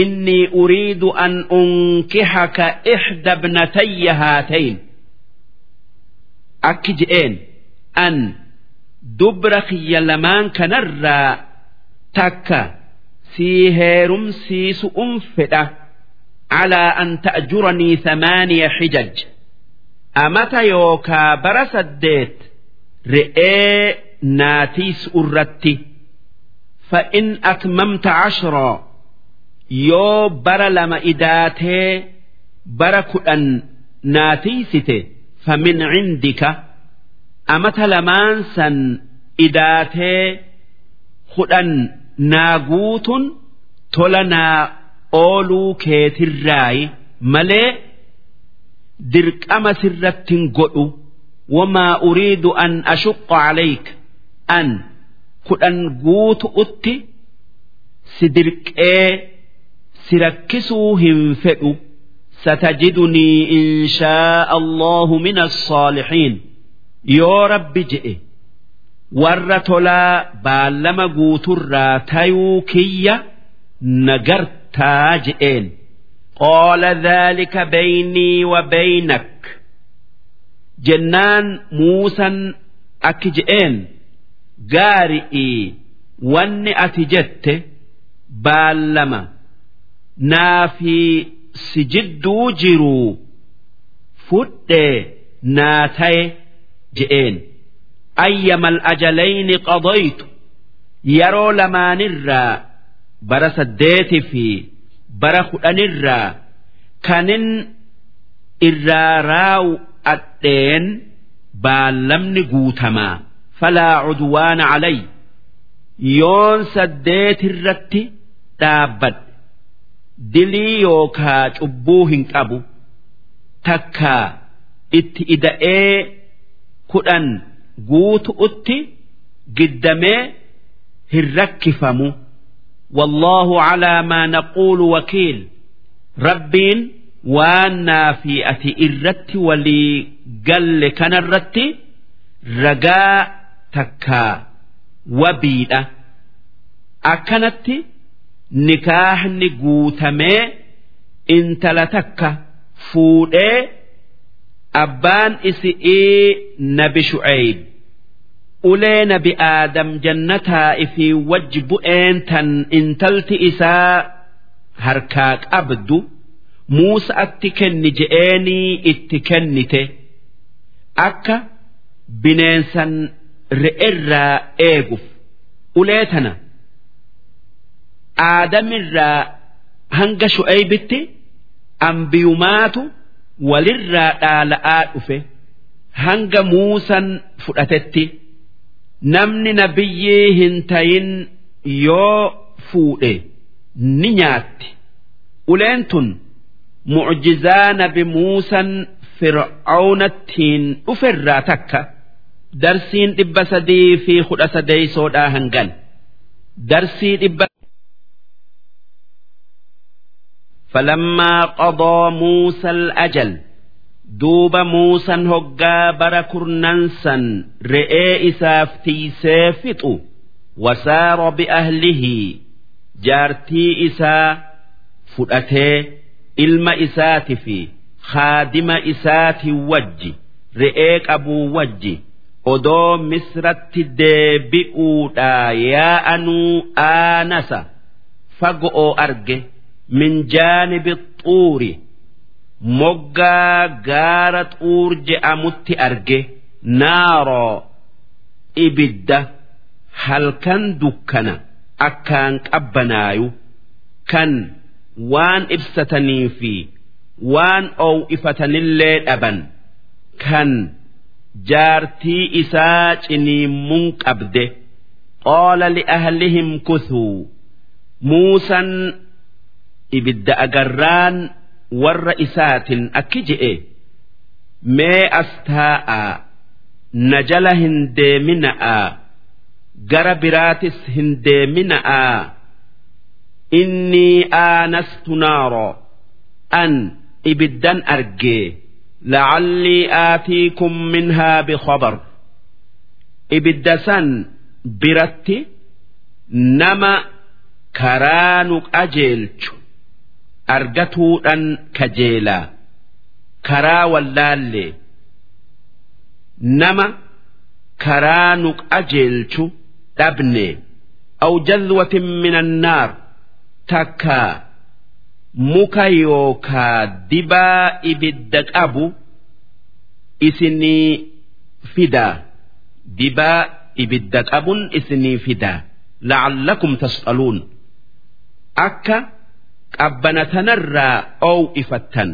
inni uriidu an unkixaka ixda bnatayya haatayn. Akki je'een an dubra kiyya lamaan kanarraa takka sii heerumsiisu un fedha. Calaa an ta'juranii thamaaniya xijaj. Amata yookaa bara saddeet re'ee naatiis irratti fa'in atmamta cashraa yoo bara lama idaatee bara kudhan naatiisite famin cindika amata lamaan san idaatee kudhan naa guutun tola naa ooluu keetirraayi malee dirqama sirrattin godhu. Wamaa uriidu an ashuqqa calayk an kudhan guutu utti si dirqee si rakkisuu hin fedhu. Satajidunii inshaa allahu min assaalixiin yoo rabbi je'e warra tolaa baallama guuturraa tayuu kiyya nagartaa je'een. Qaala dhaalika baynii wa baynak jennaan muusan akki je'een gaari'ii wanni ati jette baallama. Naa fi si jidduu jiruu fudhee naa taye je'een ayyamal ajalayni qadaytu yeroo lamaanirraa bara saddeeti fi bara kudhanirraa kanin irraa raawu adheen baallamni guutamaa falaa cudwaana calay yoon saddeetirratti dhaabbadhe dilii yookaa cubbuu hin qabu takkaa itti ida'ee kudhan guutu utti giddamee hin rakkifamu. Wallaahu calaa maa naquulu wakiil. Rabbiin waan naa fi ati irratti walii galle kanarratti ragaa takkaa wabiidha. Akkanatti nikaahni guutamee intala takka fuudhee abbaan isi'ii nabi shu'eeyb ulee nabi aadam jannataa ifii wajji bu'een tan intalti isaa harkaa qabdu muusa'atti kenni je'eenii itti kennite. Akka bineensan re'erraa eeguuf. Ulee tana aadamirraa hanga shu'eeybitti ambiyumaatu walirraa dhaala'aa dhufe. Hanga muusan fudhatetti namni nabiyyii hin tayin yoo fuudhe ni nyaatti uleen tun mucjizaa nabi muusan fir'aawnattiin dhuferraa takka darsiin dhibba sadii fi kudha sadeeysoodhaa hangan darsii dhibba فلما قضى موسى الأجل duuba muusaan hoggaa bara kurnaansan re'ee isaaf tiisee fixu. Wasaaro bi'ahlihii jaartii isaa fudhatee ilma isaati fi haadima isaati wajji re'ee qabuu wajji. Odoo misratti deebi'uudha yaa'anuu aanasa. Fagoo arge min jaanibi xuuri. Moggaa gaara xuur je'amutti arge naaroo ibidda halkan dukkana akkaan qabbanaayu kan waan ibsatanii fi waan oowifatanillee dhaban kan jaartii isaa ciniimmuun qabde qaala li'ahlihim kuthuu muusan ibidda agarraan warra isaatin akki je'e mee as taa'aa na jala hin deemina'aa gara biraatis hin deemina'aa innii aanastu naaroo an ibiddan argee lacallii aatiikum minhaa bikhabar. Ibidda san biratti nama karaa nu qajeelchu. argatuudhan kajeelaa karaa wallaallee. Nama karaa nuqa jeelchu dhabne. Aw jazwatin min annaar takka muka yookaa dibaa ibidda qabu isinii fidaa dibaa ibidda qabun isinii fidaa la'allakum tas'aluun. Akka qabbana tanarraa oowifattan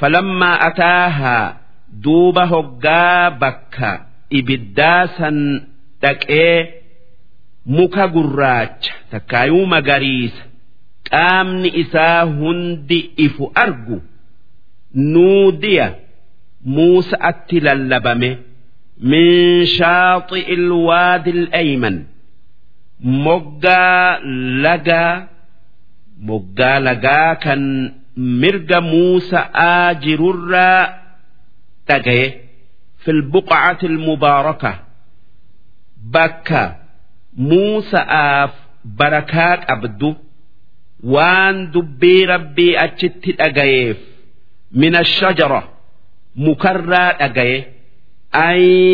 falammaa ataahaa duuba hoggaa bakka ibiddaa san dhaqee muka gurraacha takkaayuu magariisa. Qaamni isaa hundi ifu argu. Nuudiya muusa'atti lallabame. Min shaaxi ilwaadi al'ayman moggaa lagaa moggaa lagaa kan mirga muusa'aa jirurraa dhagaye fi lbuqcati almubaaraka bakka muusa'aaf barakaa qabdu waan dubbii rabbii achitti dhagayeef min ashajara mukarraa dhagaye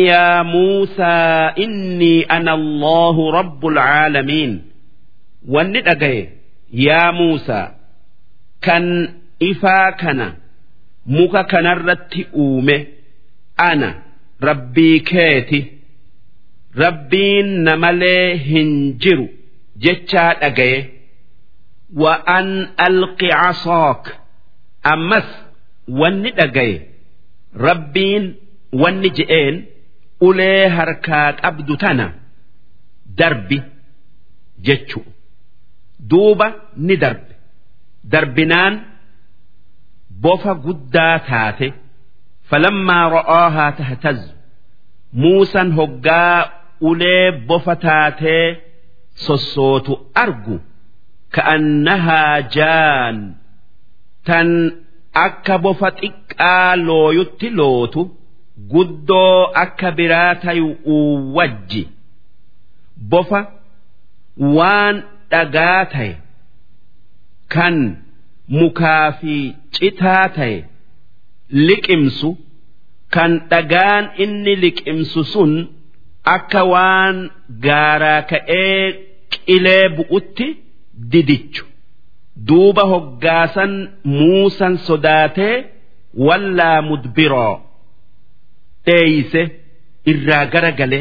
yaa muusaa innii ana allahu rabbul caalamiin wanni dhagaye yaa Muusaa kan ifaa kana muka kanarratti uume ana rabbii keeti rabbiin namalee hin jiru jechaa dhagaye wa'an alqi casook ammas wanni dhagaye rabbiin wanni je'een ulee harkaa qabdu tana darbi jechuudha. duuba ni darbe. Darbinaan bofa guddaa taate falammaa ra'oohaa tahtazu muusan hoggaa ulee bofa taatee sossootu argu. Ka'annahaa jaan tan akka bofa xiqqaa looyutti lootu guddoo akka biraa tayu wajji bofa waan dhagaa taye kan mukaa fi citaa taye liqimsu kan dhagaan inni liqimsu sun akka waan gaaraa ka'ee qilee bu'utti didichu. Duuba hoggaasan muusan sodaatee wallaa mudbiroo dheeyse irraa gara gale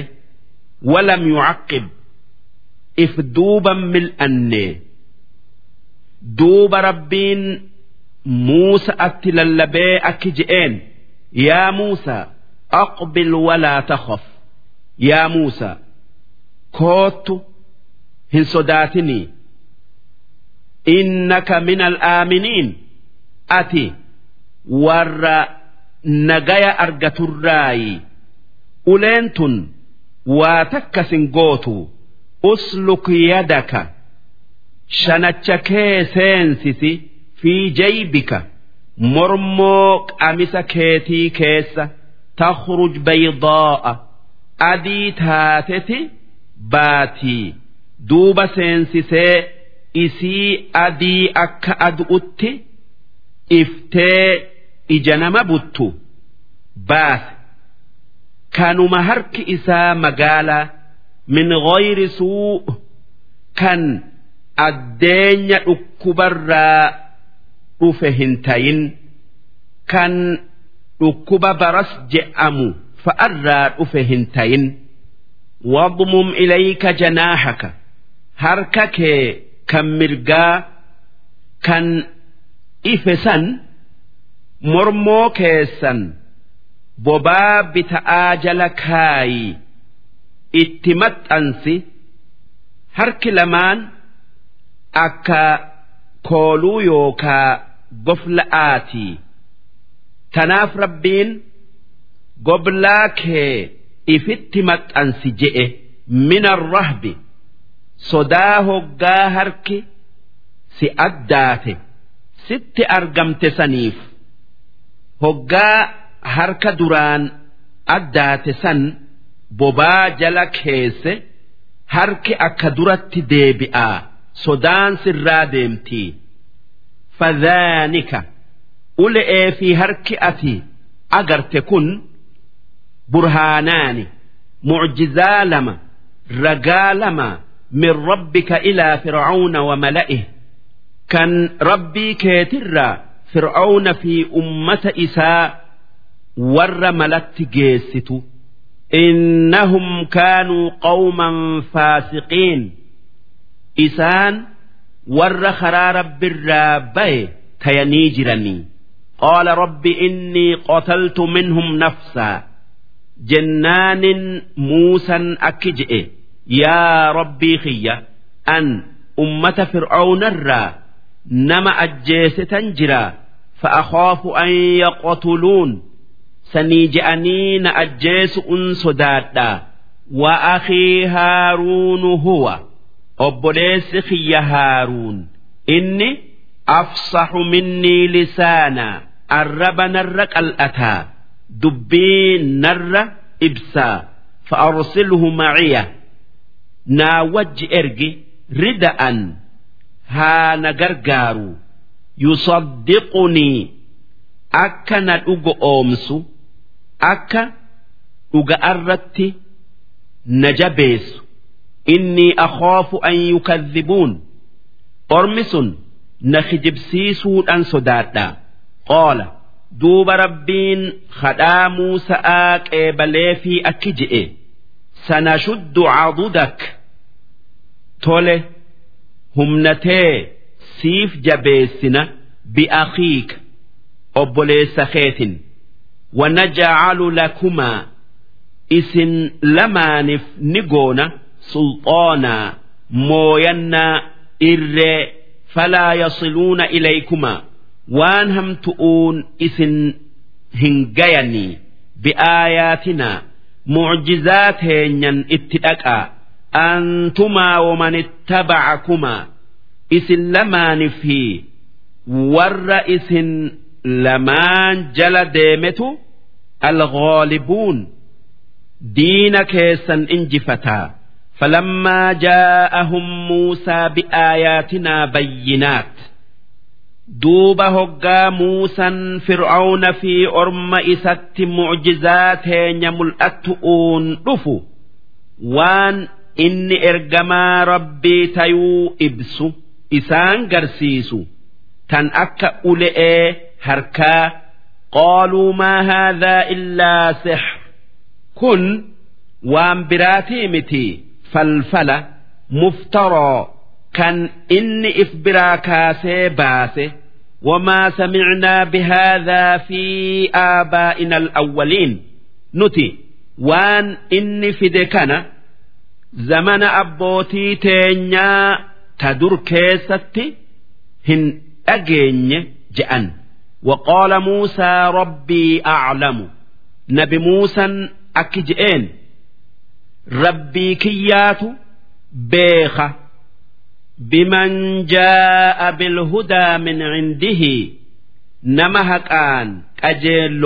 walam yucaqqib if duuban mil'annee duuba rabbiin muusa atti lallabee akki je'een yaa muusa aqbil walaa takhaf yaa muusa koottu hin sodaatinii innaka min al'aaminiin ati warra nagaya argaturraayi uleen tun waa takkasin gootu usluk yadaka shanacha kee seensisi fi jaybika mormoo qamisa keetii keessa takhruj baydaa'a adii taateti baatii duuba seensisee isii adii akka adu'utti iftee ija nama buttu baase kanuma harki isaa magaalaa min ghayri suu kan addeenya dhukkubarraa dhufe hin tayin kan dhukkuba baras je'amu fa'arraa dhufe hin tayin. Wadmum ilayka janaaxaka harka kee kan mirgaa kan ife san mormoo keessan bobaa bita'aa jala kaayi itti maxxansi harki lamaan akka kooluu yookaa gofla'aatii. Tanaaf rabbiin goblaa kee ifitti maxxansi je'e min arrahbi sodaa hoggaa harki si addaate sitti argamte saniif hoggaa harka duraan addaate san bobaa jala keesse harki akka duratti deebi'aa sodaan sirraa deemtii fadhaanika ule'ee fi harki ati agarte kun burhaanaani mucjizaa lama ragaa lama min rabbika ilaa fir'auna wa mala'ih. Kan rabbii keetirraa fir'auna fi ummata isaa warra malatti geessitu innahum kaanuu qawman faasiqiin isaan warra karaa rabbirraa baye tayanii jiranii qaala rabbi innii qotaltu minhum nafsaa jennaanin muusan akki je'e yaa rabbii kiyya an ummata fir'aawnarraa nama ajjeesitan jiraa fa'akoofu an yaqotuluun sanii je'anii na ajjeesu'un sodaadha wa akhii haaruunu huwa obboleessi kiyya haaruun inni afsaxu minnii lisaana arraba narra qal'ataa dubbii narra ibsaa fa'arsilhu maciya naa wajji ergi rida'an haa na gargaaru yusaddiqunii akka na dhugo oomsu akka dhuga'arratti na jabeessu. Innii akhaafu an yukadhibuun. Ormi sun na kijibsiisuudhaan sodaadha. Qaala duuba rabbiin kadhaa muusa'aa qeebalee fi akki je'e. Sanashuddu cadudak tole humnatee siif jabeessina bi'akiika obboleessa keetin wanajcalu lakumaa isin lamaanif ni goona sulxaanaa mooyannaa irree falaa yasiluuna ilaykumaa waan hamtu'uun isin hin gayanii bi'aayaatinaa mucjizaa teenyan itti dhaqaa antumaa waman ittabacakumaa isin lamaanii fi warra isin lamaan jala deemetu alghaalibuun diina keessan injifataa فلما جاءهم موسى بآياتنا بينات دوب هقا موسى فرعون في أرم إسات معجزات يمل أتؤون رفو وان إني إرجما ربي تيو إبسو إسان قرسيسو تن أكا أولئي harkaa qaaluu maa haadhaa illaa sixr kun waan biraatii miti falfala muftaroo kan inni if biraa kaasee baase wamaa samicnaa bihaadaa fi aabaa'ina alawwaliin nuti waan inni fide kana zamana abbootii teenyaa ta dur keessatti hin dhageenye je'an وقال موسى ربي أعلم نبي موسى أكجئين ربي كيات بيخة بمن جاء بالهدى من عنده نمهك آن أجيل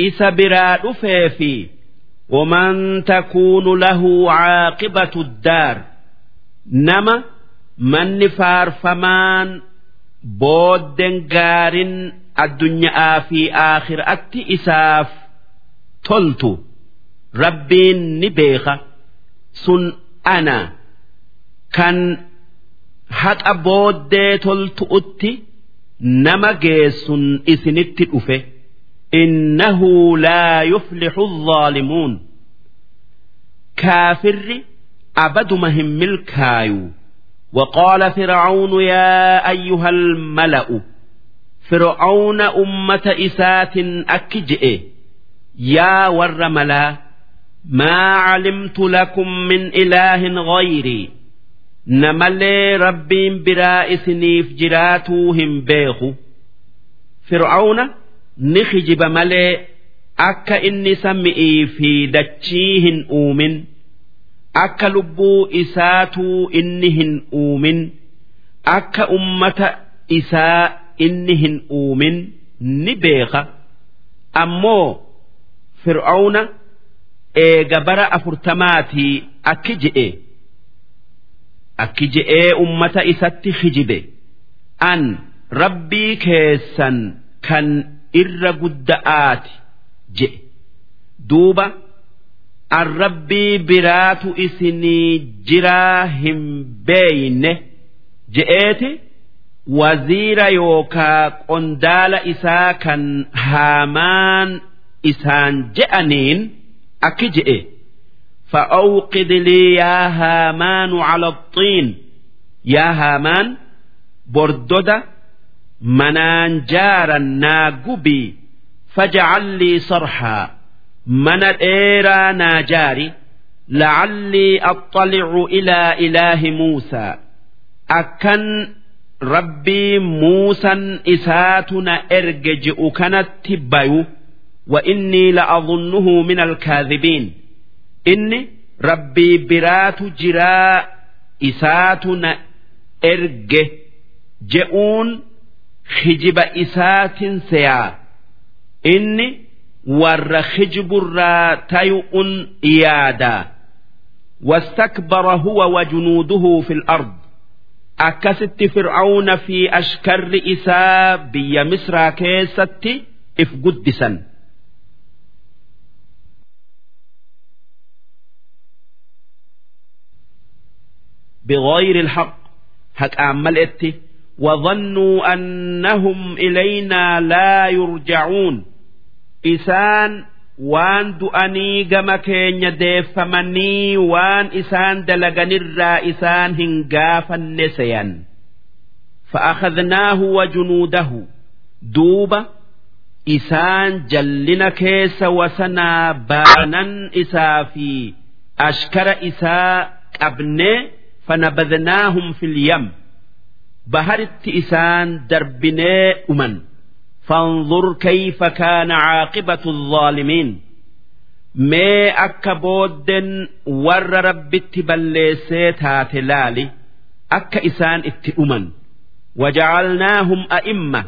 إسا براد فيفي ومن تكون له عاقبة الدار نما من فارفمان booddeen gaariin addunyaa fi akhiraatti isaaf toltu. Rabbiin ni beeka. Sun ana. Kan haqa booddee toltu'utti nama geessun isinitti dhufe. Innahu laa yuflixu zaalimuun kaafirri abaduma hin milkaayu. وقال فرعون يا أيها الملأ فرعون أمة إسات أكجئ يا ورملا ما علمت لكم من إله غيري نملي ربي برائس نيف جراتوهم بيخو فرعون نخجب ملي أكا إني سمئي في دتشيهن أومن akka lubbuu isaatuu inni hin uumin. Akka ummata isaa inni hin uumin ni beeka. Ammoo fir'auna eega bara afurtamaatii akki je'e. Akki je'ee ummata isatti hijibe an rabbii keessan kan irra gudda'aati je'e. Duuba. an rabbii biraatu isinii jiraa hin beeyne je'eeti waziira yookaa qondaala isaa kan haamaan isaan je'aniin akki je'e فأوقد لي يا هامان على الطين يا هامان بردد منان جارا ناقبي فاجعل لي صرحا mana dheeraa naa jaari lacallii axxalicu ilaa ilaahi muusaa akkan rabbii muusan isaatu na erge je'u kanatti bayu wa innii la'adunnuhu min alkaadhibiin inni rabbii biraatu jiraa isaatu na erge je'uun hijiba isaatin seyaa. Inni warra hijiburraa tayu'un yaadaa واستكبر هو وجنوده في الأرض أكست فرعون في أشكر إساء بي مصر كيست إف قدسا بغير الحق هك أعملت وظنوا أنهم إلينا لا يرجعون isaan waan du'anii gama keenya deeffamanii waan isaan dalaganirraa isaan hin gaafanne seyan. Fa'akhadnaahu wajunuudahu duuba isaan jallina keessa wasanaa baanan isaa fi ashkara isaa qabnee fanabadnaahum filyam baharitti isaan darbinee dhuman. فانظر كيف كان عاقبة الظالمين ما أكبود ور رب تبليسيت هاتلالي أك إسان اتئمن وجعلناهم أئمة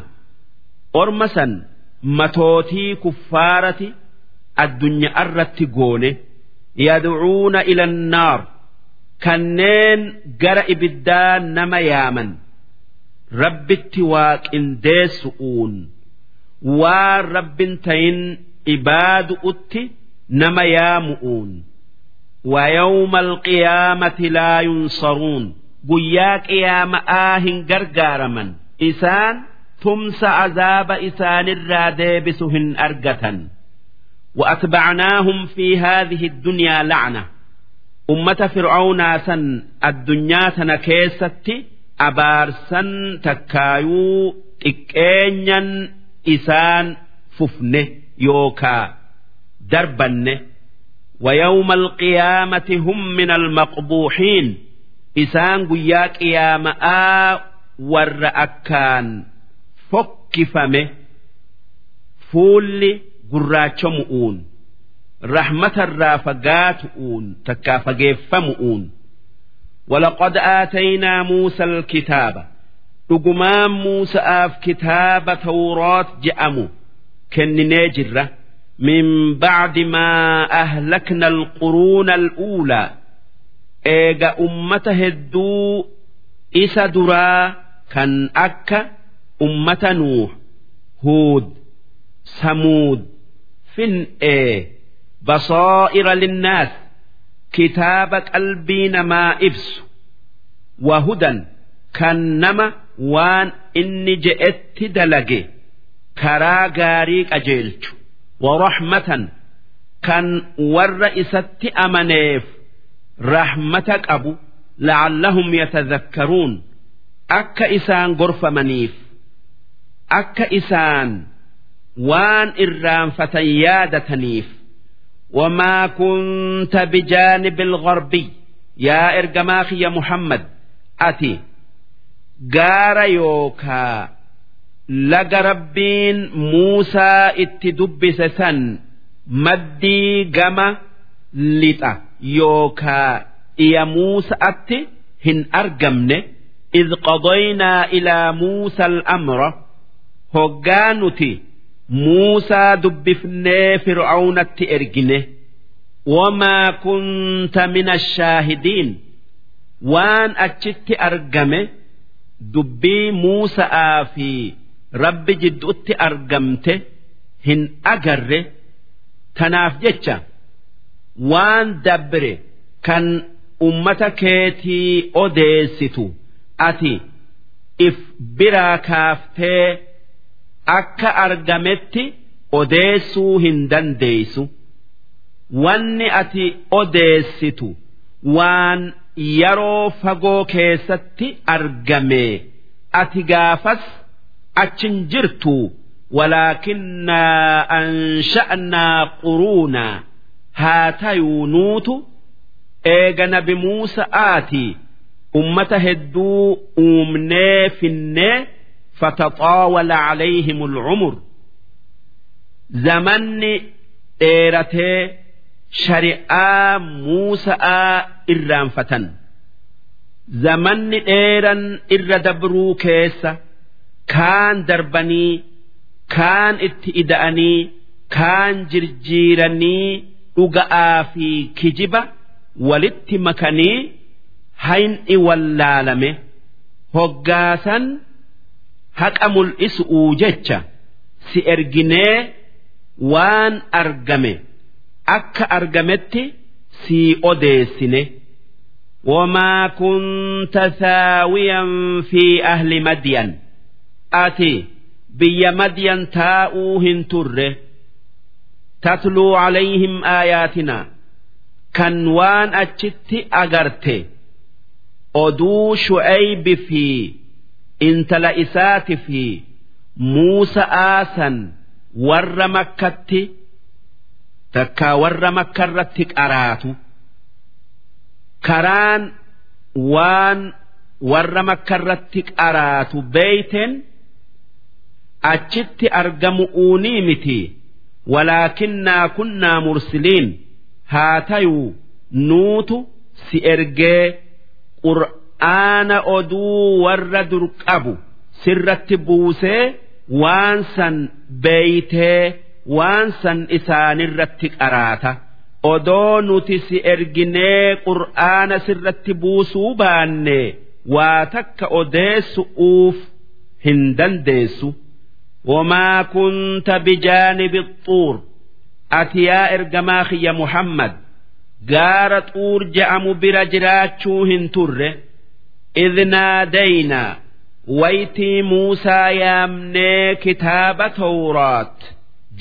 أرمسا متوتي كفارة الدنيا أرت قونه يدعون إلى النار كنين جرى إبدان نما يامن رب التواك إن ديسؤون waan rabbin tayin ibaadu utti nama yaamu'uun ويوم القيامة لا ينصرون قياك يا مآهن قرقارما إسان تمس عذاب إسان الرادبسهن أرقة وأتبعناهم في هذه الدنيا لعنة أمة فرعون سن الدنيا تنكيست أبارسا تكايو إكينيا isaan fufne yookaa darbanne ويوم القيامة هم من المقبوحين إسان قيا قيامة ور أكان فكفمه فول قراتشمؤون رحمة الرافقاتؤون تكافقيفمؤون ولقد آتينا موسى الكتاب dhugumaan Muusa'aaf kitaaba Tawraat je'amu kenninee jirra. Min bacdi maa ahlakna alquruuna al'uulaa eega ummata hedduu isa duraa kan akka ummata nuuh huud samuud fin'ee basaa'ira linnaas kitaaba qalbii namaa ibsu wahudan kan nama waan inni je'etti dalage karaa gaarii qajeelchu. Waraxmatan kan warra isatti amaneef rahmata qabu la'allahum yatadhakkaruun akka isaan gorfamaniif akka isaan waan irraanfatan yaadataniif. Wamaa kunta bijaanibi algarbi yaa ergamaa kiyya muhammad ati gaara yookaa laga rabbiin Muusaa itti dubbise san maddii gama lixa yookaa dhiya Muusa'atti hin argamne إذ قضينا إلى موسى الأمر هجانتي موسى دبفني فرعون التئرجنه وما كنت من الشاهدين وان أجت أرجمه dubbii Muusa'aa fi Rabbi jidduutti argamte hin agarre tanaaf jecha waan dabre kan ummata keetii odeessitu ati if biraa kaaftee akka argametti odeessuu hin dandeeysu wanni ati odeessitu waan yeroo fagoo keessatti argame ati gaafas achin jirtu. Walaakinnaa ansha'naa quruunaa haa tayuu nuutu eega nabi muusa'aati ummata hedduu uumnee finnee fataxaawala calayhim alcumur zamanni dheeratee shari'aa muusa'aa irraanfatan zamanni dheeran irra dabruu keessa kaan darbanii kaan itti ida'anii kaan jirjiiranii dhuga'aa fi kijiba walitti makanii hayni wallaalame hoggaasan haqa mul'isu'uu jecha si erginee waan argame. akka argametti sii odeessine وما كنت ثاويا في أهل مدين أتي بي مدين تاؤوهن تره تتلو عليهم آياتنا كان وان أجت أغرت أدو شعيب في انت لإسات في موسى آسا ور مكتي takkaa warra makka irratti qaraatu karaan waan warra makka irratti qaraatu beeyten achitti argamu uunii miti. Walaakinnaa kunnaa mursiliin haa tayuu nuutu si ergee qur'aana oduu warra dur qabu sirratti buusee waan san beeytee waan san isaanirratti qaraata. Odoo nuti si erginee qur'aana sirratti buusuu baanne waa takka odeessu'uuf hin dandeessu. Wamaa kunta bijaanibi xuur ati yaa ergamaa kiyya muhammad gaara xuur je'amu bira jiraachuu hin turre. Idh naadaynaa waytii muusaa yaamnee kitaaba tawraat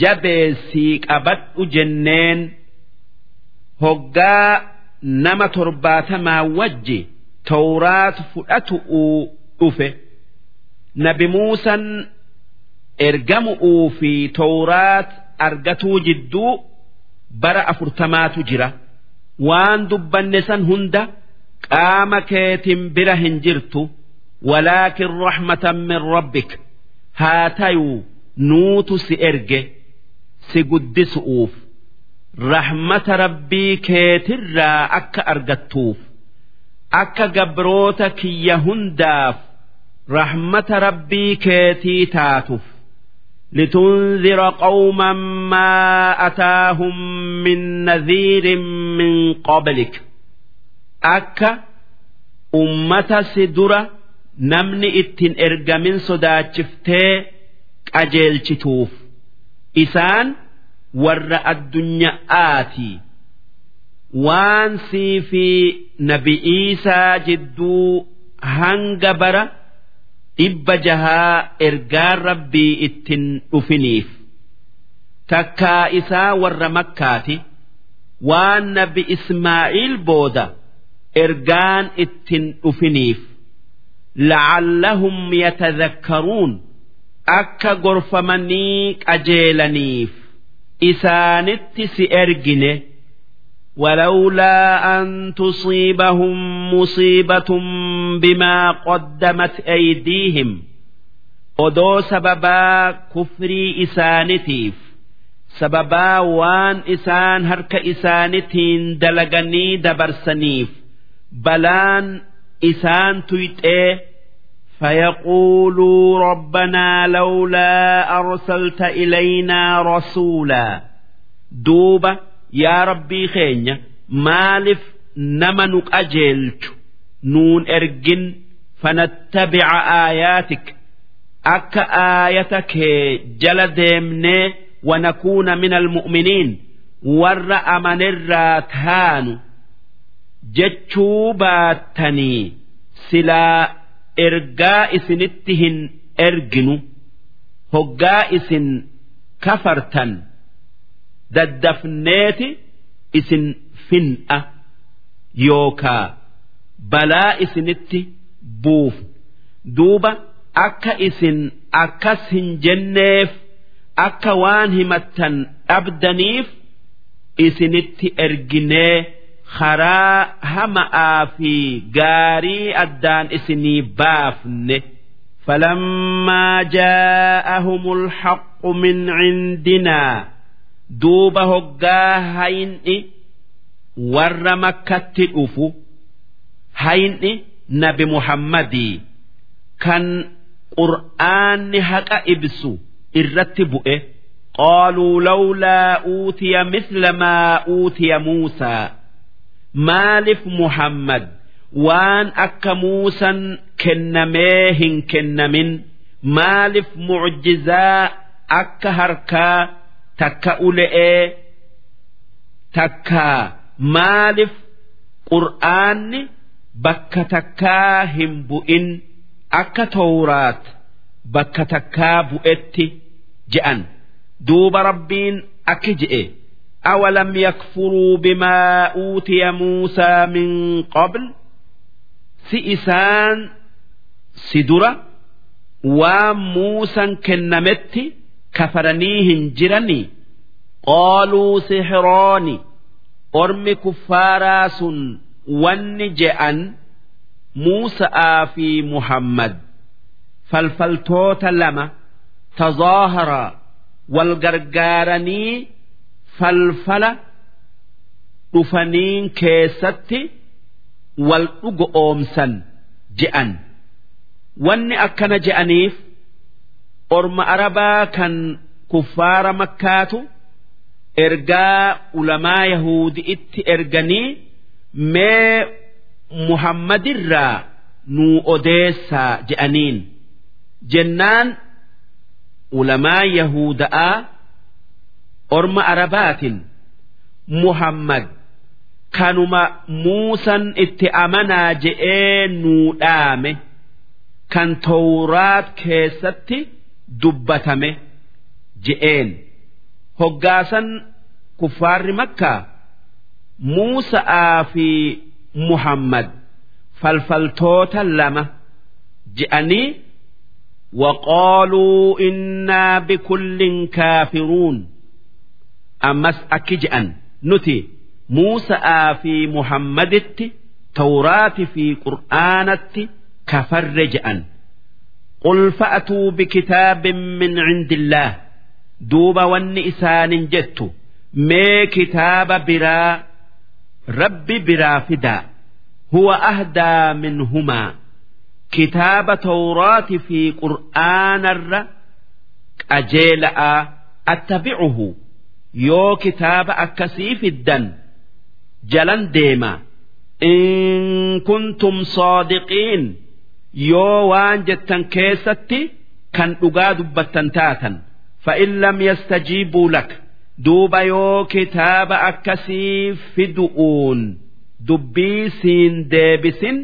jabeessii qabadhu jenneen hoggaa nama torbaatamaa wajji tawraat fudhatu'uu dhufe nabi muusan ergamu'uu fi tawraat argatuu jidduu bara afurtamaatu jira. Waan dubbanne san hunda qaama keetin bira hin jirtu. Walaakin rahmatan min rabbik. Haa tayuu nuutu si erge si guddisu'uuf rahmata rabbii keetirraa akka argattuuf akka gabroota kiyya hundaaf rahmata rabbii keetii taatuuf لتنذر قوما ما أتاهم من نذير من قبلك أكا أمة سدرة نمني اتن إرجمين صداتشفتي أجيل شتوف isaan warra addunyaa'aati waan sii fi nabi'iisaa jidduu hanga bara dhibba jahaa ergaan rabbii ittiin dhufiniif. Takkaa isaa warra makkaati waan nabi Ismaa'iil booda ergaan ittiin dhufiniif. La'allahum yatadhakkaruun akka gorfamanii qajeelaniif isaanitti si ergine ولولا أن تصيبهم مصيبة بما قدمت أيديهم odoo sababaa kufrii isaanitiif sababaa waan isaan harka isaanitiin dalaganii dabarsaniif balaan isaan tuyxee فيقولوا ربنا لولا أرسلت إلينا رسولا دوبة yaa rabbii keenya maaliif nama nu qajeelchu nuun ergin fanattabica aayaatik akka aayata kee jala deemnee wanakuuna min almu'miniin warra amanirraa taanu jechuu baattanii silaa ergaa isinitti hin erginu hoggaa isin kafartan daddafneeti isin fin'a yookaa balaa isinitti buuf duuba akka isin akkas hin jenneef akka waan himattan dhabdaniif isinitti erginee karaa hama'aa fi gaarii addaan isinii baafne. Falammaa jaa'ahumul haqqu min cindinaa duuba hoggaa hayin'i warra makkatti dhufu. Hayin'i nabi muhammadii kan qur'aanni haqa ibsu irratti bu'e. Qaaluu lawlaa uutiya misla maa uutiya muusaa. Maaliif muhammad? Waan akka muusan kennamee hin kennamin. Maalif mucjizaa akka harkaa takka ule'ee takka. Maalif qur'aanni? Bakka takkaa hin bu'in. Akka tawraat? Bakka takkaa bu'etti je'an duuba rabbiin akki je'e أولم يكفروا بما أوتي موسى من قبل سئسان سدرة وموسى كنمت كفرنيهن جرني قالوا سحران أرم كفاراس ونجأن موسى في محمد فالفلتوت لما تظاهر والغرغارني falfala dhufaniin keessatti wal dhugo oomsan je'an. Wanni akkana je'aniif orma arabaa kan kuffaara makkaatu ergaa ulamaa yahudi'itti erganii mee muhammadirraa nuu odeessaa je'aniin. Jennaan ulamaa yahuda'aa orma arabaatiin muhammad kanuma muusan itti amanaa je'ee nuudhaame kan tawraat keessatti dubbatame je'een hoggaasan kuffaarri makkaa muusa'aa fi muhammad falfaltoota lama je'anii waqaaluu innaa bikulliin kaafiruun. ammas akki je'an nuti Muusa'aa fi Muhammaditti Tawraati fi Qur'aanatti kafarre je'an. قل فأتوا بكتاب من عند الله دوبا وني إسان جت مي كتاب برا ربي برا فدا هو أهدى منهما كتاب توراة في قرآن الر أجيلا أتبعه yoo kitaaba akkasii fiddan jalan deema. In kuntum soodiqiin yoo waan jettan keessatti kan dhugaa dubbattan taatan. Fa'in lam yastajiibuu lak duuba yoo kitaaba akkasii fidu'uun dubbii siin deebisin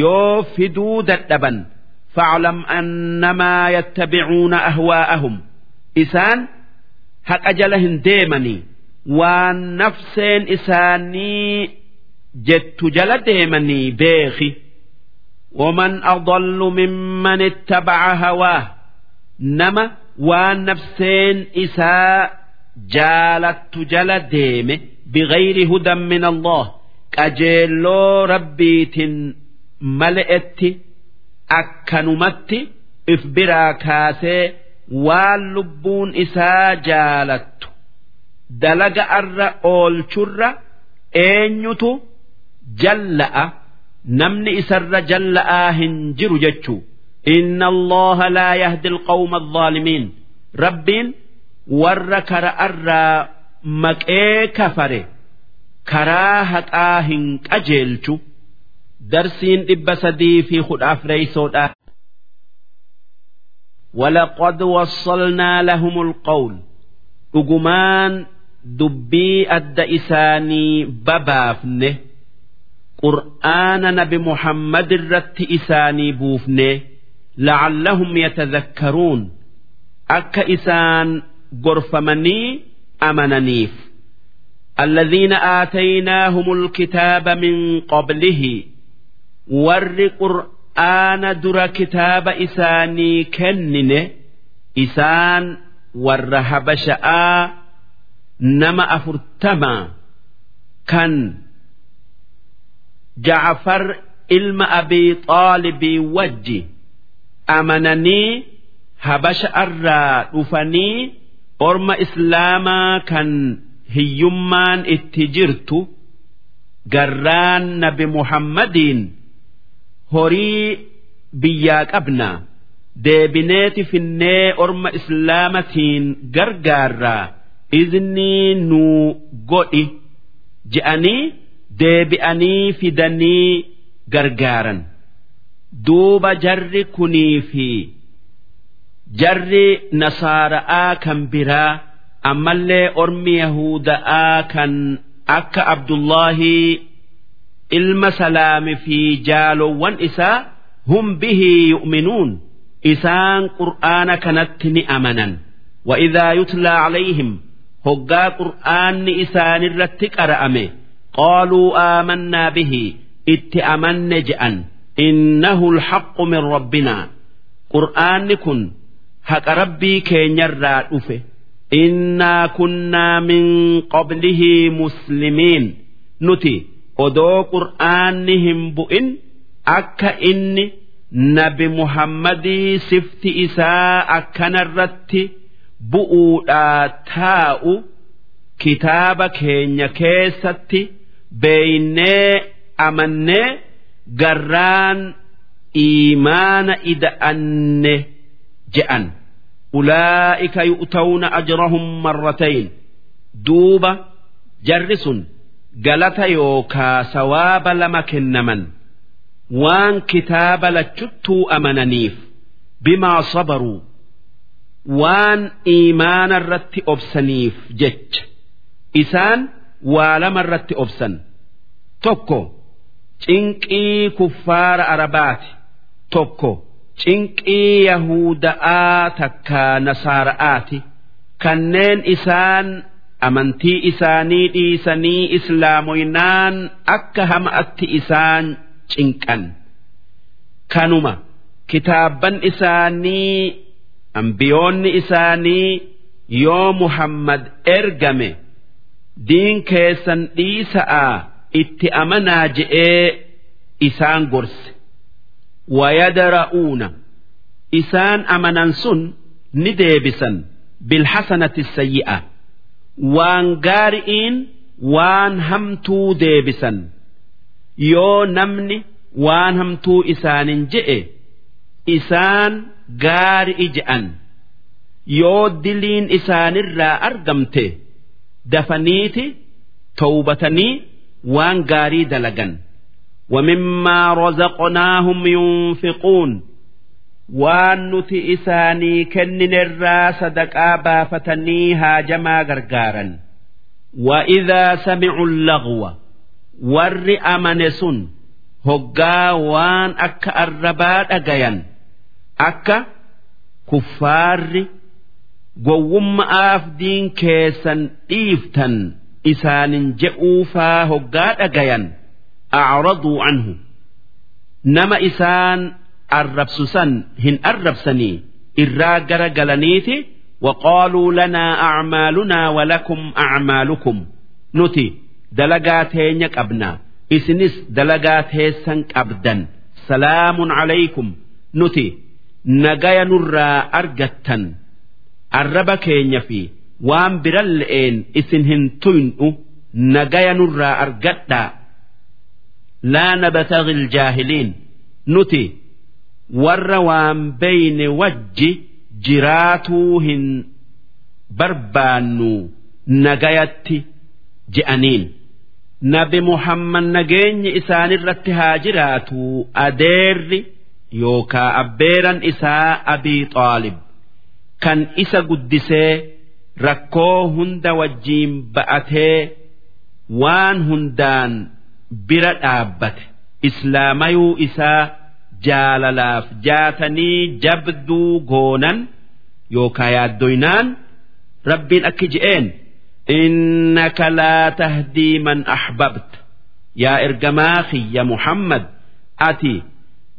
yoo fiduu dadhaban faclam annamaa yattabicuuna ahwaa'ahum. Isaan haqa jala hin deemanii waan nafseen isaanii jettu jala deemanii beeki ومن أضل ممن اتبع هواه نما والنفسين إساء جالت جل ديمه بغير هدى من الله كجيلو ربيت ملئت أكنمت إفبرا كاسي waan lubbuun isaa jaalattu dalaga arra oolchurra eenyutu jalla'a? Namni isarra jalla'aa hin jiru jechuu. Inna allaha laa yahdi alqawma alzaalimiin rabbiin warra kara arraa maqee kafare karaa haqaa hin qajeelchu. Darsiin dhibba sadii fi kudha afreeysoodha ولقد وصلنا لهم القول أجمان دبي أد إساني ببافنه qur'aana nabi muhammad irratti isaanii buufne la'allahum yatadhakkaruun akka isaan gorfamanii amananiif الذين آتيناهم الكتاب من قبله ور قرآن qur'aana dura kitaaba isaanii kennine isaan warra habasha'aa nama afurtama kan jacfar ilma abii xaalibii wajji amananii habasha'arraa dhufanii orma islaamaa kan hiyyummaan itti jirtu garraan nabi muhammadiin horii biyyaa qabna. Deebineeti finnee orma islaamatiin gargaarraa iznii nuu godhi. Je'anii deebi'anii fidanii gargaaran. Duuba jarri kunii fi jarri nasaara'aa kan biraa ammallee ormi yahuda'aa kan akka abdullaahii ilma salaami fi jaalowwan isaa hum bihii yu'minuun isaan qur'aana kanatti ni amanan وإذا يتلى عليهم هقا قرآن إسان الرت قرأمه قالوا آمنا به اتأمن جأن إنه الحق من ربنا قرآن كن حق ربي كين يرى إنا كنا من قبله مسلمين نتي odoo qur'aanni hin bu'in akka inni nabi muhammadii sifti isaa akkanarratti bu'uudhaa taa'u kitaaba keenya keessatti beeynee amannee garraan iimaana ida'anne je'an. Ulaa'ika yu'tawna ajrahum marratayn. Duuba jarri sun galata yookaa sawaaba lama kennaman waan kitaaba lachuttuu amananiif bimaa sabaruu waan iimaana irratti obsaniif jecha. Isaan waa lama irratti obsan. Tokko cinqii kuffaara arabaati. Tokko cinqii yahuda'aa takkaa nasaara'aati. Kanneen isaan amantii isaanii dhiisanii islaamoynaan akka hama'atti isaan cinqan. Kanuma kitaabban isaanii ambiyoonni isaanii yoo muhammad ergame diin keessan dhiisa'a itti amanaa je'ee isaan gorse. Wayadara'uuna isaan amanan sun ni deebisan. Bilhasanati sayyi'a waan gaari'iin waan hamtuu deebisan yoo namni waan hamtuu isaanin je'e isaan gaari'i je'an yoo diliin isaanirraa argamte dafaniiti towbatanii waan gaarii dalagan ومما رزقناهم ينفقون waan nuti isaanii kenninerraa sadaqaa baafatanii haajamaa gargaaran وإذا سمعوا اللغو warri amane sun hoggaa waan akka arrabaa dhagayan akka kuffaarri gowwumma'aaf diin keessan dhiiftan isaanin je'uufaa hoggaa dhagayan acraduu anhu nama isaan arrabsu san hin arrabsanii irraa gara galaniiti waqaaluu lanaa acmaalunaa walakum acmaalukum nuti dalagaa teenya qabna isinis dalagaa teessan qabdan. Salaamun calaykum nuti nagaya nurraa argattan arraba keenya fi waan biran le'een isin hin tuynu nagaya nurraa argadhaa. Laa nabtaghi iljaahiliin nuti warra waan beyne wajji jiraatuu hin barbaannu nagayatti je'aniin. Nabi muhammad nageenyi isaanirratti haa jiraatu adeerri yookaa abbeeran isaa abii xaalib kan isa guddisee rakkoo hunda wajjiin ba'atee waan hundaan bira dhaabbate. Islaamayuu isaa jaalalaaf jaatanii jabduu goonan yookaa yaaddoynaan rabbiin akki je'een إنك لا تهدي من أحببت يا إرجماخي يا محمد أتي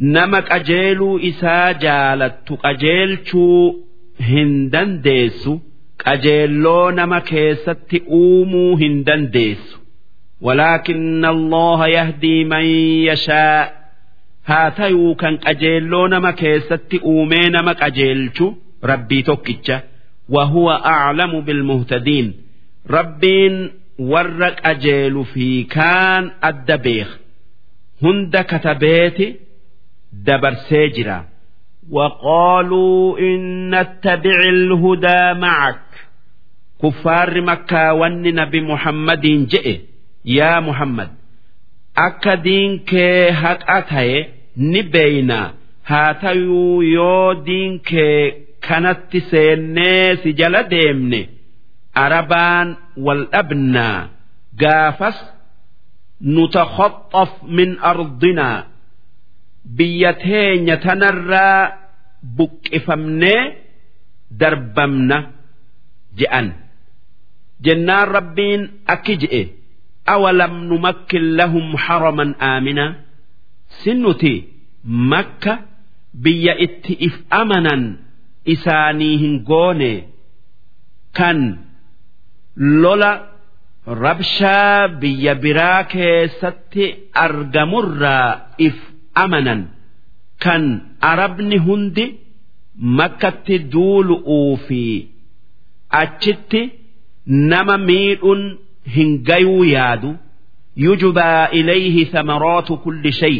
نمك أجيلو إسا جالت أجيل شو هندن ديسو أجيلو نمك يست أومو هندن ديسو ولكن الله يهدي من يشاء هاتيو كان أجيلو نمك يست أومي نمك أجيلشو ربي توكيتش وهو أعلم بالمهتدين rabbiin warra qajeelu fi kaan adda beek hunda katabeeti dabarsee jira وقالوا إن نتبع الهدى معك كفار مكة ون نبي محمد جئ يا محمد أكدين كي ni beeyna haa tayuu yoo diinkee kanatti seennee si jala deemne arabaan wal dhabnaa gaafas nutakhaxxaf min ardinaa biyya teenya tanarraa buqqifamnee darbamna je'an jennaan rabbiin akki je'e awalam numakkin lahum haraman aaminaa sin nuti makka biyya itti if amanan isaanii hin goone kan lola rabshaa biyya biraa keessatti argamurraa if amanan kan arabni hundi makkatti duulu'uu fi achitti nama miidhuun hin gayuu yaadu. Yujbaa ilayhi thamaraatu kulli shay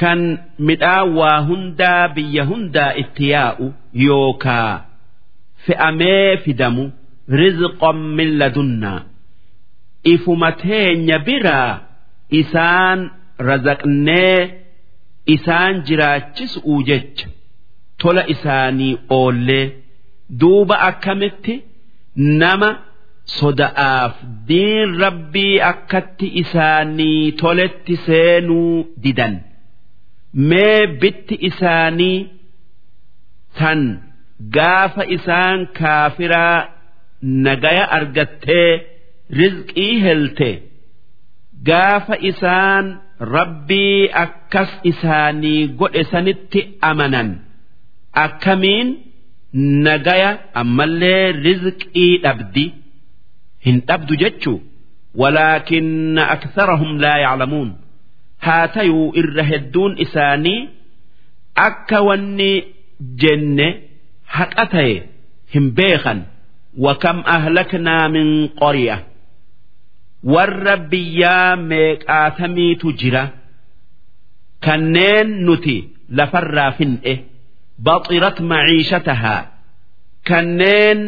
kan midhaan waa hundaa biyya hundaa itti yaa'u yookaa fe'amee fidamu rizqan min ladunnaa ifuma teenya biraa isaan razaqnee isaan jiraachisuu jecha tola isaanii oollee. Duuba akkamitti? Nama soda'aaf diin rabbii akkatti isaanii toletti seenuu didan mee bitti isaanii tan gaafa isaan kaafiraa nagaya argattee rizqii helte. Gaafa isaan rabbii akkas isaanii godhe sanitti amanan. Akkamiin? Nagaya ammallee rizqii dhabdi. Hin dhabdu jechuu. Walaakinna aktharahum laa yaclamuun haa tayuu irra hedduun isaanii akka wanni jenne haqa ta'e hin beekan. Wakam ahlaknaa min qori'a? Warra biyyaa meeqaatamiitu jira? Kanneen nuti lafarraa fin'e baxirat maciishatahaa. Kanneen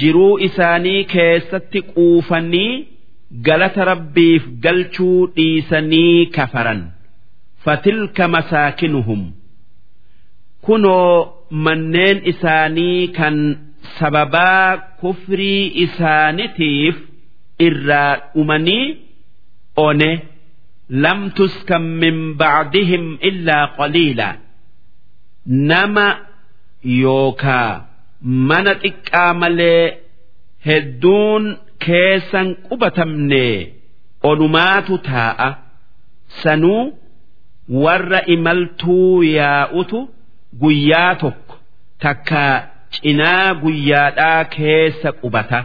jiruu isaanii keessatti quufanii galata rabbiif galchuu dhiisanii kafaran. Fatilka masaakinuhum. Kunoo manneen isaanii kan sababaa kufrii isaanitiif irraa dhumanii one lam tuskan min bacdihim illaa qaliila. Nama yookaa mana xiqqaa malee hedduun keessan qubatamne onumaatu taa'a. Sanuu warra imaltuu yaa'utu guyyaa tokko takka cinaa guyyaadhaa keessa qubata.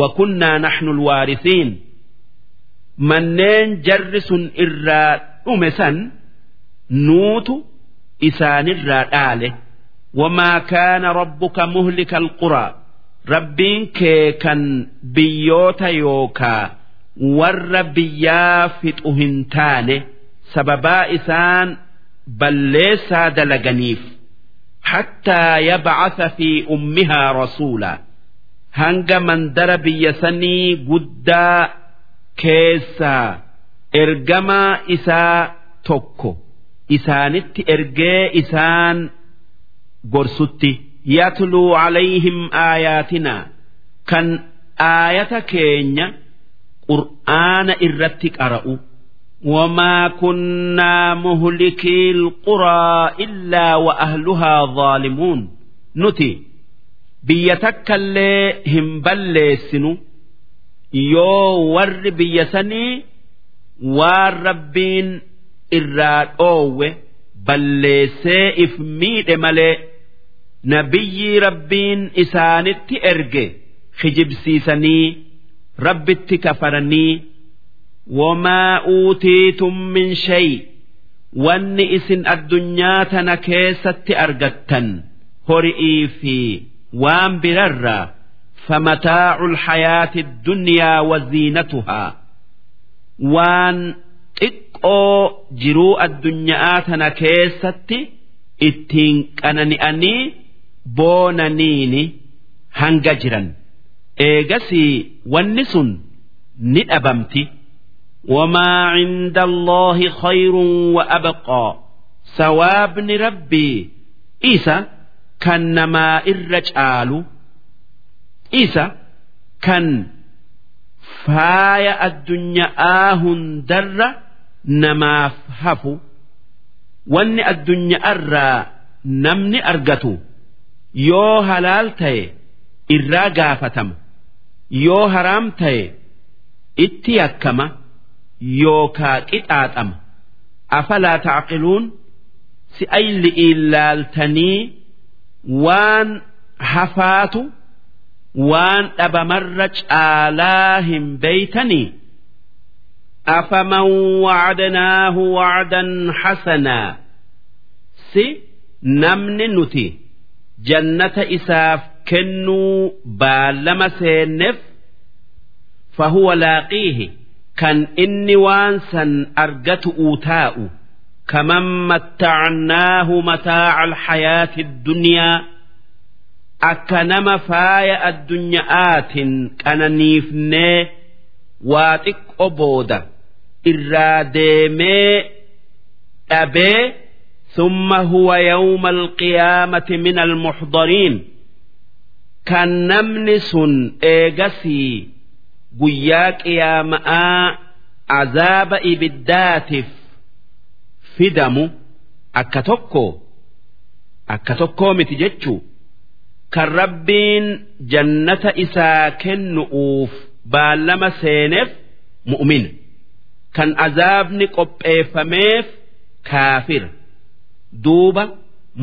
Wakunnaa naxnu lwaarisiin manneen jarri sun irraa dhume san nuutu isaanirraa dhaale. Wamaa kaana rabbuka muhlika alquraa rabbiin kee kan biyyoota yookaa warra biyyaa fixu hin taane sababaa isaan balleessaa dalaganiif hattaa yabcasa fi ummihaa rasuulaa hanga mandara biyya sanii guddaa keessaa ergamaa isaa tokko isaanitti ergee isaan gorsutti. yatluu calayhim aayaatinaa kan aayata keenya qur'aana irratti qara'u وما كنا مهلكي القرى إلا وأهلها ظالمون نتي بيتك اللي هم بلسنو يو ور بيسني والربين إراد أوه بلسي إفميد ملئ nabiyyi rabbiin isaanitti erge kijibsiisanii rabbitti kafaranii wamaa uutiitum min shay wanni isin addunyaa tana keessatti argattan hori'ii fi waan birarraa فمتاع الحياة الدنيا وزينتها وان xiqqoo jiruu addunyaa tana keessatti ittiin qanani'anii boonaniini hanga jiran. Eegasii wanni sun ni dhabamti. Wamaa cinda allaahi khayrun wa abqaa sawaabni rabbii isa kan namaa irra caalu. Isa kan faaya addunyaa hundarra namaaf hafu. Wanni addunyaarraa namni argatu yoo halaal ta'e irraa gaafatama yoo haraam ta'e itti yakkama yookaa qixaaxama afalaa tacqiluun si ayli ilaaltanii waan hafaatu waan dhabamarra caalaa hin beeytanii أفمن وعدناه وعدا حسنا سي نمن نتي jannata isaaf kennuu baalama seenneef fahuwa laaqiihi kan inni waan san argatu uu taa'u. Kaman mattacnaahu mataaca alxayaati addunyaa akka nama faaya addunya'aatiin qananiifnee waa xiqqo booda irraa deemee dhabee ثم هو يوم القيامة من المحضرين كان نمن سن إيغسي قياك يا ماء عذاب إبداتف فدمو أكتوكو أكتوكو متجتشو كان ربين جنة إسا كنؤوف بالما سينف مؤمن kan azaabni qopheeffameef kaafir duuba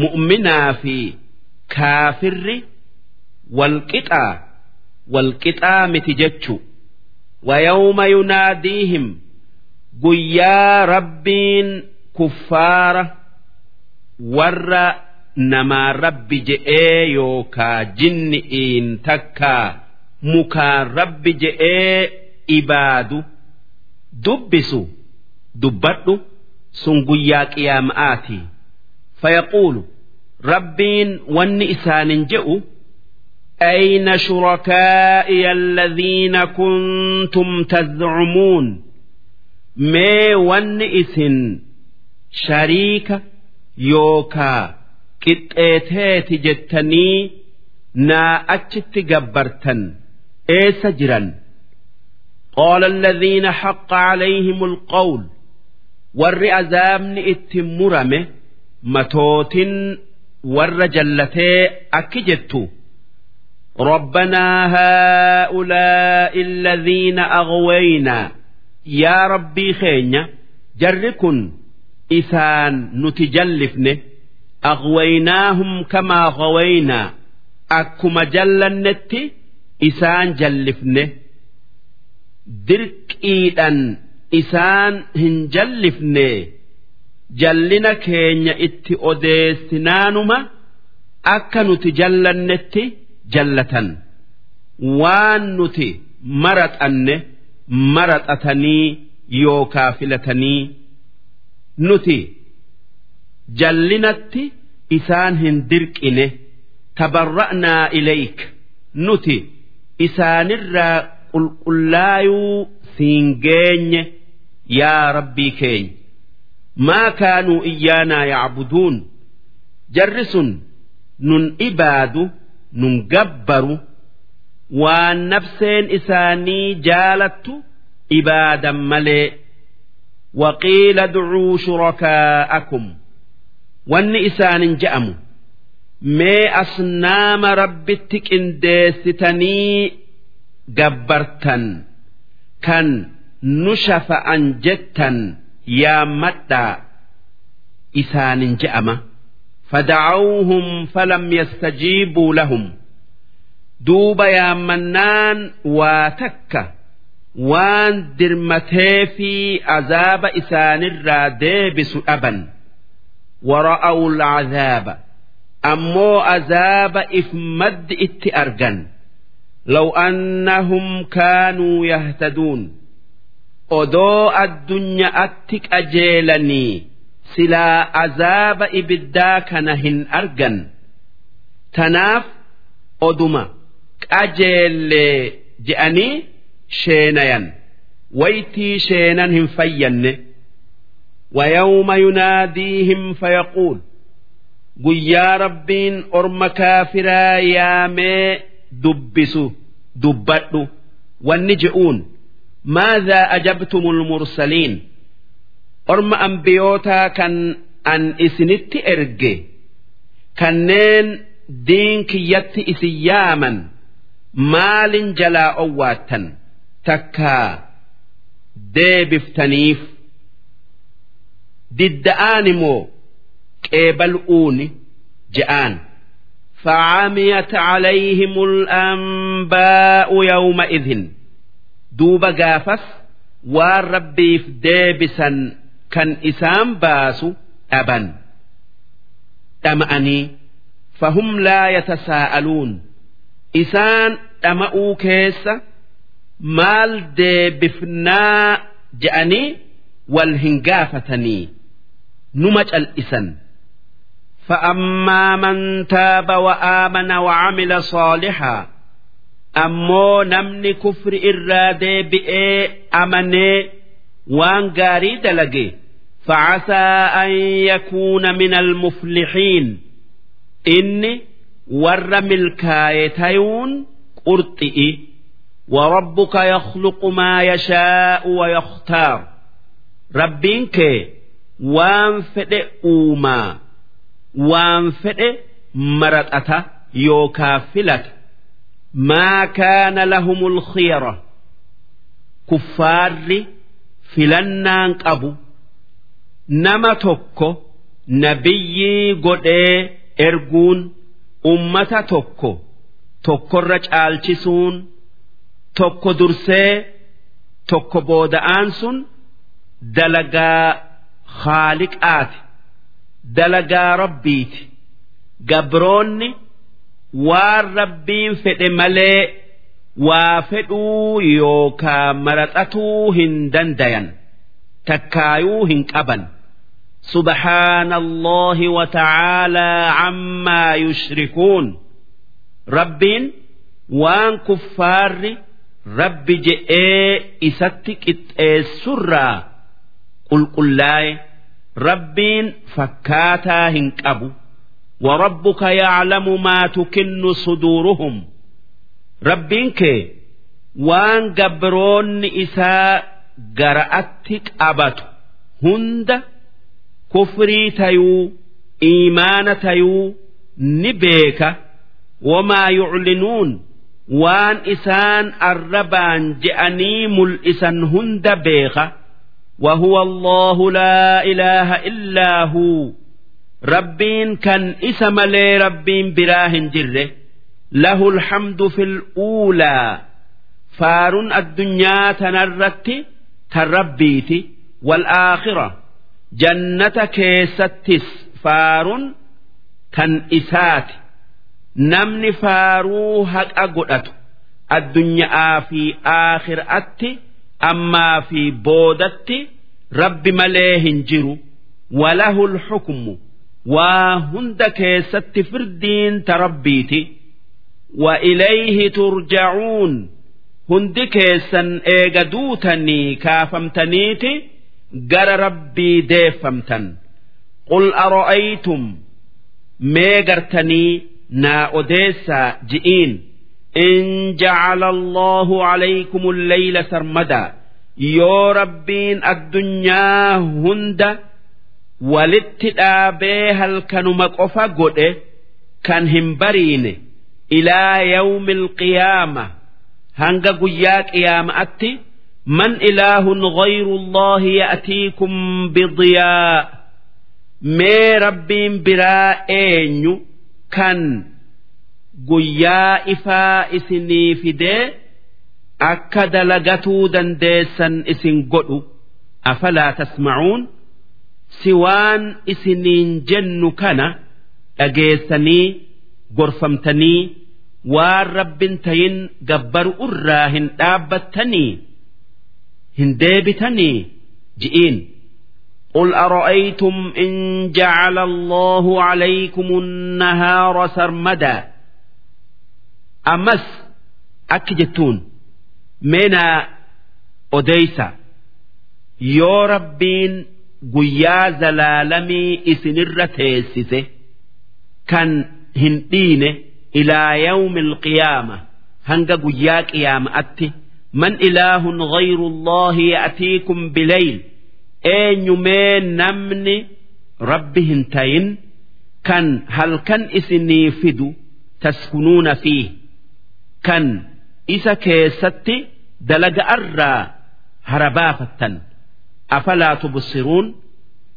mu'minaa fi kaafirri wal qixaa wal qixaa miti jechu wayawma yunaadiihim guyyaa rabbiin kuffaara warra namaa rabbi je'ee yookaa jinni'iin takkaa mukaa rabbi je'ee ibaadu dubbisu dubbadhu sun guyyaa qiyaama'aatii. فيقول ربين ون إسان جئوا أين شركائي الذين كنتم تزعمون ما ون إسن شريك يوكا قطعتات جتني نا أجت جبرتن إيس جرا قال الذين حق عليهم القول warri azaabni itti murame matootin warra jallatee akki jettu ربنا هؤلاء الذين أغوينا يا ربي خينيا جركن إسان نتجلفن أغويناهم كما غوينا أكما جلنت إسان جلفن درك إيدان isaan hin jallifne jallina keenya itti odeessinaanuma akka nuti jallannetti jallatan. Waan nuti maraxanne maraxatanii yookaa filatanii nuti jallinatti isaan hin dirqine tabarra'naa ilayk. Nuti isaanirraa qulqullaayuu siin geenye yaa rabbii keenya maa kaanuu iyyaanaa yacbuduun jarri sun nun ibaadu nun gabbaru waan nafseen isaanii jaalattu ibaadan malee waqiila ducuu shurakaa'akum wanni isaanin je'amu mee asnaama rabbitti qindeessitanii gabbartan kan nu shafa'an jettan yaammadhaa isaanin je'ama. Fadacawuhum falam yastajiibuu lahum. Duuba yaammannaan waa takka. Waan dirmatee fi azaaba isaanirraa deebisu dhaban. Wara'awu alcazaaba ammoo azaaba if maddi itti argan. Law annahum kaanuu yahtaduun. odoo addunyaatti qajeelanii silaa azaaba ibiddaa kana hin argan tanaaf oduma qajeellee je'anii sheenayan waytii sheenan hin fayyanne ويوم يناديهم فيقول guyyaa rabbiin orma kaafiraa yaamee dubbisu dubbadhu wanni je'uun ماذا أجبتم المرسلين أرم أنبيوتا كان أن إسنت إرجي كنين دين كيت إسياما مال جلا أواتا تكا ديبفتنيف ضد آنمو كيبل أوني جآن فعميت عليهم الأنباء يومئذ duuba gaafas waan rabbiif deebisan kan isaan baasu dhaban dhama'anii fahum laa yatasaa'aluun isaan dhama'uu keessa maal deebifnaa je'anii wal hin gaafatanii numa cal'isan فأما من تاب وآمن وعمل صالحا ammoo namni kufri irraa deebi'ee amanee waan gaarii dalage فعسى أن يكون من المفلحين إني ور ملكايتيون قرطئ وربك يخلق ما يشاء ويختار ربينك وان فدئ أوما وان فدئ مرتأة يوكا فلت maa kaana lahumul khiyara kuffaarri filannaan qabu nama tokko nabiyyii godhee erguun ummata tokko tokkorra caalchisuun tokko dursee tokko booda'aan sun dalagaa haaliqaati dalagaa rabbiiti gabroonni waan rabbiin fedhe malee waa fedhuu yookaa maraxatuu hin dandayan takkaayuu hin qaban سبحان الله وتعالى عما يشركون ربين وان كفار رب جئ إستك السرى قل قل لا ربين فكاتا هنكبو وربك يعلم ما تكن صدورهم ربينك وان قبرون إساء قرأتك أبت هند kufrii tayuu iimaana tayuu ni beeka wamaa yuclinuun waan isaan arrabaan je'anii mul'isan hunda beeka وهو الله لا إله إلا هو rabbiin kan isa malee rabbiin biraa hin jirre. Lahul hamdu fil uulaa faarun addunyaa tanarratti tan rabbiiti. Wal aakhira. Jannata keessattis faarun kan isaati. Namni faaruu haqa godhatu. Addunyaa fi aakhiraatti ammaa fi boodatti rabbi malee hin jiru. Walahul xukumu. Waa hunda keessatti firdiin ta rabbiiti wa ilayhi turja'uun. Hundi keessan eega duutanii kaafamtaniiti gara rabbii deeffamtan. Qul ara'aytum? Mee naa odeessaa ji'iin. In jacala allahu calaykum alleyla sarmadaa yoo rabbiin addunyaa hunda walitti dhaabee halkanuma qofa godhe kan hin bariine ilaa yawmil qiyaama hanga guyyaa qiyaama atti man ilaahun ghayrullahi ya'tiikum bidiyaa mee rabbiin biraa eenyu kan guyyaa ifaa isinii fidee akka dalagatuu dandeessan isin godhu? Afalaa tasmacuun تسمعون سوان إسنين جن كان أجيسني غرفمتني والرب تين جبر أراهن دابتني hin deebitanii ji'iin قل أرأيتم إن جعل الله عليكم النهار سرمدا أمس أكجتون منا أديسا يو ربين guyyaa zalaalamii isinirra teessise kan hin dhiine ilaa yawmil qiyaama hanga guyyaa qiyaama'atti man ilaahun ghayru allahi ya'tiikum bileyl eenyumee namni rabbi hin tayin kan halkan isinii fidu taskunuuna fiih kan isa keessatti dalaga arraa harabaafattan هربافة أفلا تبصرون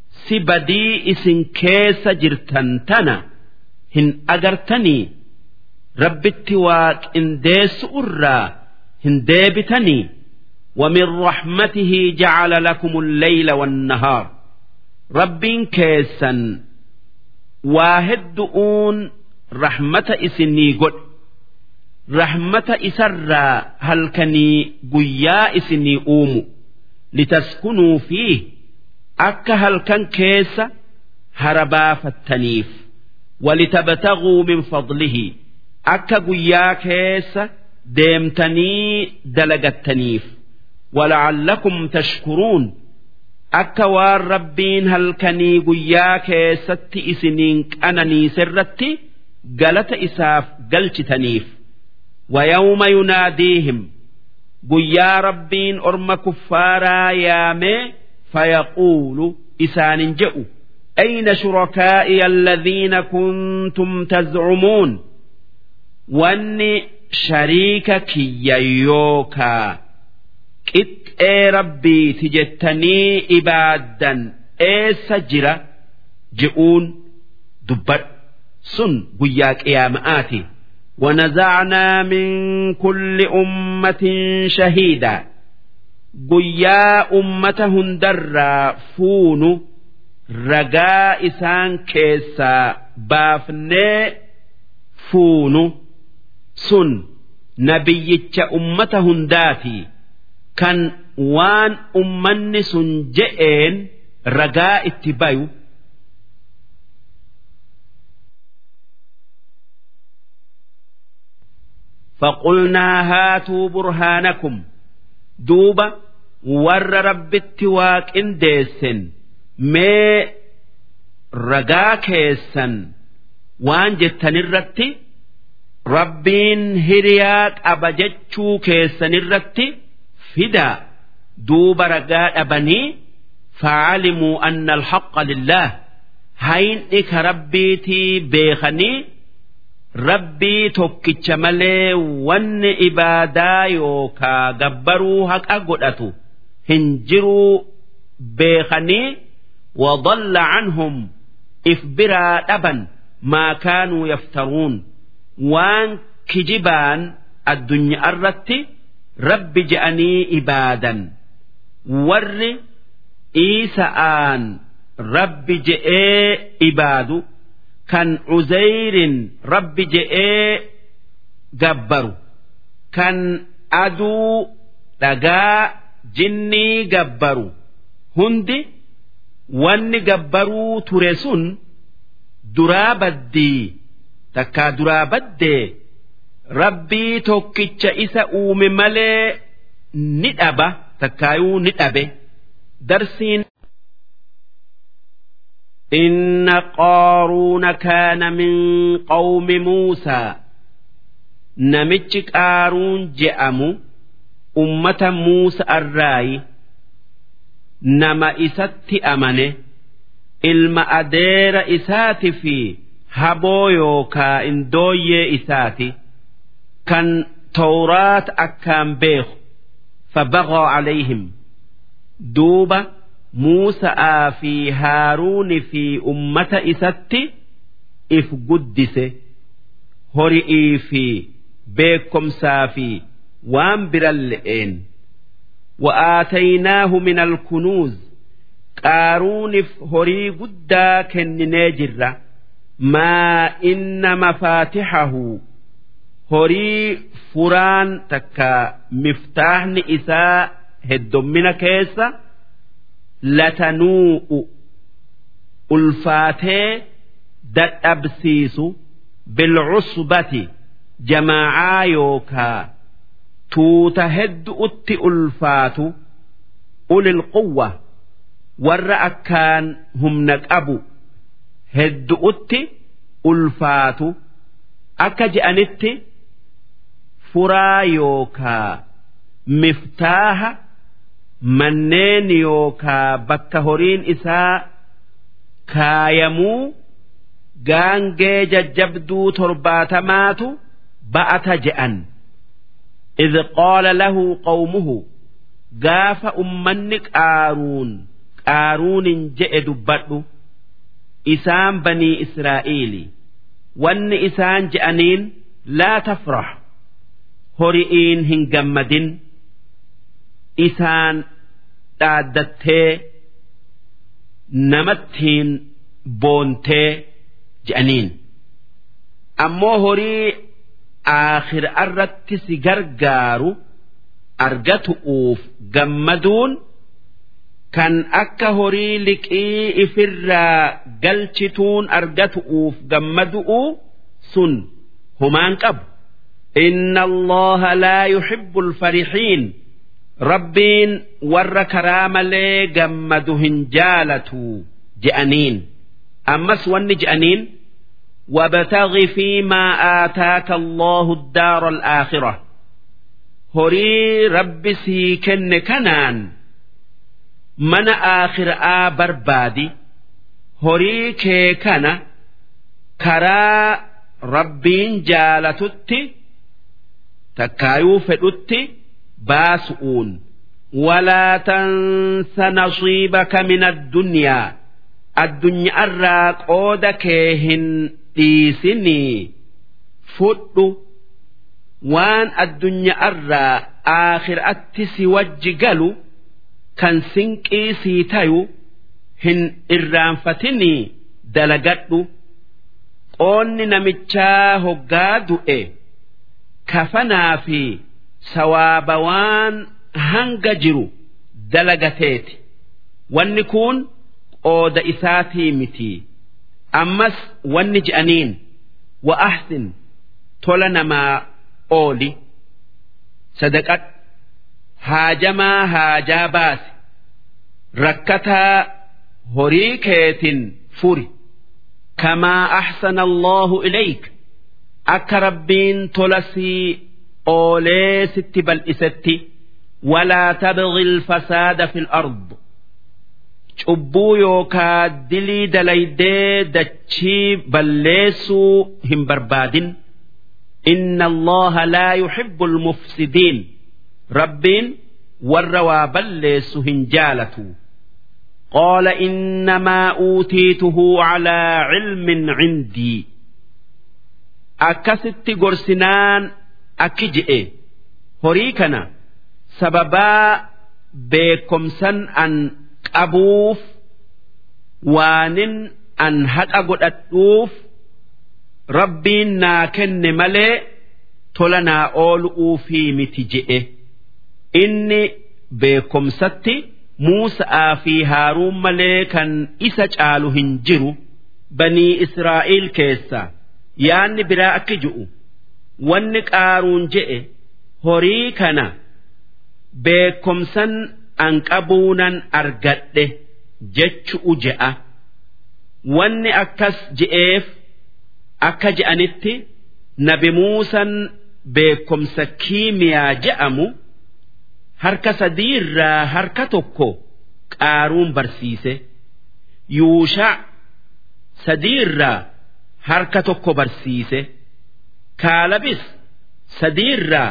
سبدي إسن كيس جرتن تنا هن أجرتني رب التواك إن ديس أرى هنديبتني ومن رحمته جعل لكم الليل والنهار رب كيسا واحد دؤون رحمة إسني قد رحمة إسرى هل كني قيا إسني أوم لتسكنوا فيه أك هل كان كيس هربا فالتنيف ولتبتغوا من فضله أك قيا كيس deemtanii dalagattaniif wala'allakum tashkuruun akka waan rabbiin halkanii guyyaa keessatti isiniin qananiiserratti galata isaaf galchitaniif wayawma yunaadiihim guyyaa rabbiin orma kuffaaraa yaamee fayaquulu isaanin je'u أين شركائي الذين كنتم تزعمون واني shariika kiyya yookaa qixxee rabbiiti jettanii ibaaddan eessa jira je'uun dubbadhu sun guyyaa qiyaama'aati ونزعنا من كل أمة شهيدا guyyaa ummata hundarraa fuunu ragaa isaan keessaa baafnee fuunu sun nabiyyicha ummata hundaati kan waan ummanni sun je'een ragaa itti فقلنا هاتوا برهانكم دوبا ور ربت واك انديسن مي رقا كيسن وان جتن الرتي ربين هرياك أبجتشو كيسن الرتي فدا دوب رقا أبني فعلموا أن الحق لله هين إك ربيتي بيخني rabbii tokkicha malee wanni ibaadaa yookaa gabbaruu haqa godhatu hin jiruu beekanii wadalla canhum if biraa dhaban maa kaanuu yaftaruun. Waan kijibaan addunyaa irratti rabbi je'anii ibaadan. Warri iisa'aan rabbi je'ee ibaadu kan cuzayrin rabbi je'ee gabbaru. Kan aduu dhagaa jinnii gabbaru. Hundi wanni gabbaruu ture sun duraa baddii. Takkaa duraa baddee rabbii tokkicha isa uume malee ni dhaba. Takkaayuu ni dhabe. Darsiin إن قارون كان من قوم موسى نمتش قارون جأمو أمة موسى الراي نما إسات أمنه ilma adeera isaati fi haboo yookaa indooyyee isaati kan tawraat akkaan beeku fabaqaa calayhim duuba muusa'aa fi haaruuni fi ummata isatti if guddise hori'ii fi beekomsaa fi waan biran le'een وآتيناه من الكنوز qaaruunif horii guddaa kenninee jirra maa inna mafaatixahu horii furaan takka miftaahni isaa heddommina keessa latanuu'u ulfaatee dadhabsiisu bilcusbati jamaacaa yookaa tuuta heddu'utti ulfaatu ulil quwwa warra akkaan humna qabu heddu'utti ulfaatu akka je'anitti furaa yookaa miftaaha manneen yookaa bakka horiin isaa kaayamuu gaangee jajjabduu torbaatamaatu ba'ata je'an. Idh qaala lahu qawmuhu gaafa ummanni qaaruun qaaruunin je'e dubbadhu. Isaan banii israa'iili wanni isaan je'aniin laa tafrah hori'iin hin gammadin. isaan dhaaddattee namattiin boontee je'aniin ammoo horii aakhira irratti si gargaaru argatu'uuf gammaduun kan akka horii liqii ifirraa galchituun argatu'uuf gammadu'u sun humaan qabu. إن الله لا يحب الفرحين ربين ور كرام لي جمدهن جالتو جأنين أمس ون جأنين وابتغ فيما آتاك الله الدار الآخرة هري رب سيكن كنان mana aakhiraa barbaadi horii kee kana karaa rabbiin jaalatutti takkaayuu fedhutti baasu'uun walaa tansa nasiibaka min addunyaa addunyaarraa qooda kee hin dhiisinii fudhu waan addunyaarraa aakhiraatti si wajji galu kan sinqii sii tayu hin irraanfatinii dalagadhu qoonni namichaa hoggaa du'e kafanaa fi sawaaba waan hanga jiru dalagateeti wanni kun qooda isaatii miti. Ammas wanni je'aniin wa ahsin tola namaa ooli. Sadaqadhu haajamaa haajaa baase rakkataa horii keetin furi. Kamaa ahsana allahu ilayk. Akka rabbiin tola sii oolee sitti bal'isetti walaa tabghi alfasaada fi alard cubbuu yookaa dilii dalaydee dachii balleessuu hin barbaadin. Inna allaha laa yuhibbu almufsidiin rabbiin warra waa balleessu hin jaalatu. Qaala innamaa uutiituhu calaa cilmin cindii. Akkasitti gorsinaan akki je'e. Horii kana sababaa beekomsan an qabuuf waanin an haqa godhadhuuf rabbiin naa kenne malee tola naa oolu'uufii miti je'e. Inni beekomsatti Muusa'aa fi Haaruun malee kan isa caalu hin jiru banii Israa'el keessa. Yaanni biraa akki ji'u wanni qaaruun je'e horii kana beekomsan an qabuunan argadhe jechu'u je'a wanni akkas je'eef akka je'anitti nabi Muusan beekomsa kiimiyaa je'amu. harka sadiirraa harka tokko qaaruun barsiise yuushaa sadiirraa harka tokko barsiise kaalabis sadiirraa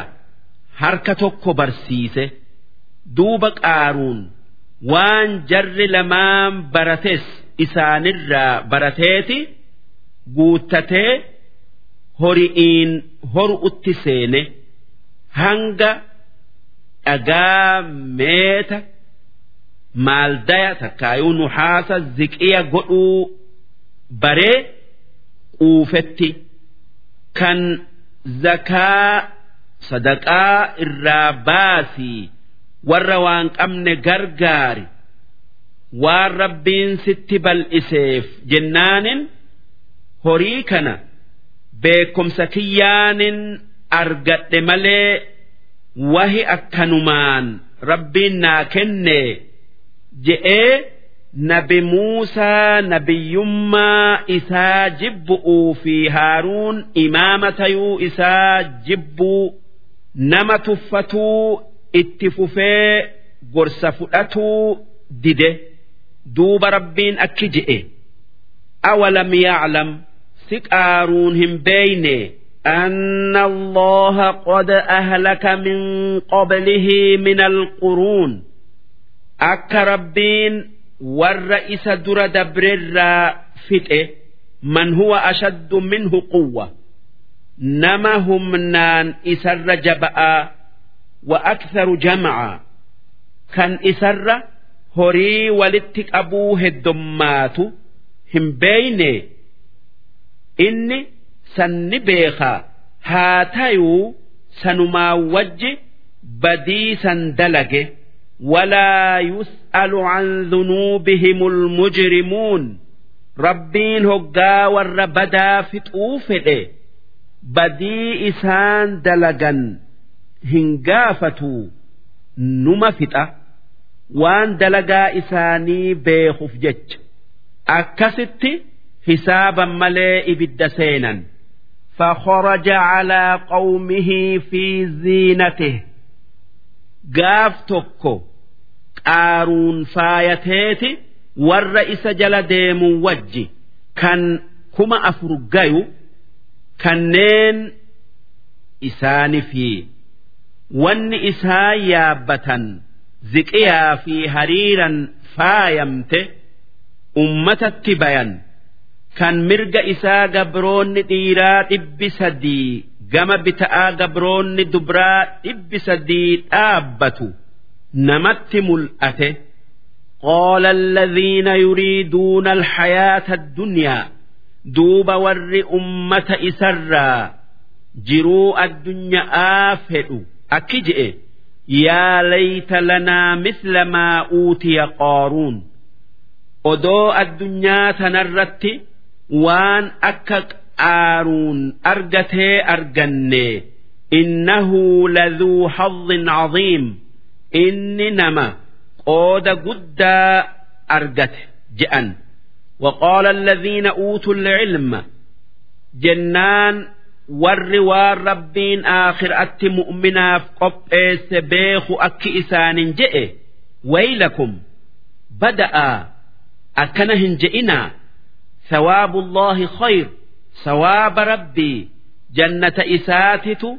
harka tokko barsiise duuba qaaruun waan jarri lamaan barates isaanirraa barateeti guuttatee hori'iin horu'utti seene hanga. dhagaa meeta maaldaya takkaayuu nuhaasa ziqiya godhuu baree quufetti kan zakaa sadaqaa irraa baasii warra waan qabne gargaari waan rabbiin sitti bal'iseef jennaanin horii kana beekumsa kiyyaanin argadhe malee wahi akkanumaan rabbiin naa kenne je'ee nabi Muusaa nabiyyummaa isaa jibbu'uu fi Haaruun imaama tayuu isaa jibbuu nama tuffatuu itti fufee gorsa fudhatuu dide duuba rabbiin akki je'e awalam ya'lam si qaaruun hin beeyne أن الله قد أهلك من قبله من القرون أك ربين warra isa dura dabreerraa fixe man huwa ashaddu minhu quwwa. Nama humnaan isarra jaba'aa wa aktharu jam'aa. Kan isarra horii walitti qabuu heddommaatu hin beeyne. Inni sanni beekaa haa tayuu sanumaa wajji badii san dalage walaa yus can dhunuubihimul mujrimuun rabbiin hoggaa warra badaa fixuu fedhe badii isaan dalagan hin gaafatuu numa fixa waan dalagaa isaanii beekuuf jecha akkasitti hisaaban malee ibidda seenan. فخرج على قومه في زينته قاف dhaaruun faayateeti warra isa jala deemu wajji kan kuma afur gayu kanneen isaanii fi wanni isaa yaabbatan ziqiyaa fi hariiran faayamte ummatatti bayan kan mirga isaa gabroonni dhiiraa dhibbi sadii gama bita'aa gabroonni dubraa dhibbi sadii dhaabbatu. namatti mul'ate qaala alladhiina yuriiduuna alxayaata addunyaa duuba warri ummata isarraa jiruu addunyaa fedhu akki je'e yaa layta lanaa misla maa uutiya qaaruun odoo addunyaa tanarratti waan akka qaaruun argatee arganne innahu laduu hazzin caziim inni nama qooda guddaa argate je'an وقال الذين أوتوا العلم jennaan warri waan rabbiin aakhiraatti mu'minaaf qopheesse beeku akki isaanin je'e waylakum bada'aa akkana hin je'inaa thawaabullaahi khayr sawaaba rabbii jannata isaatitu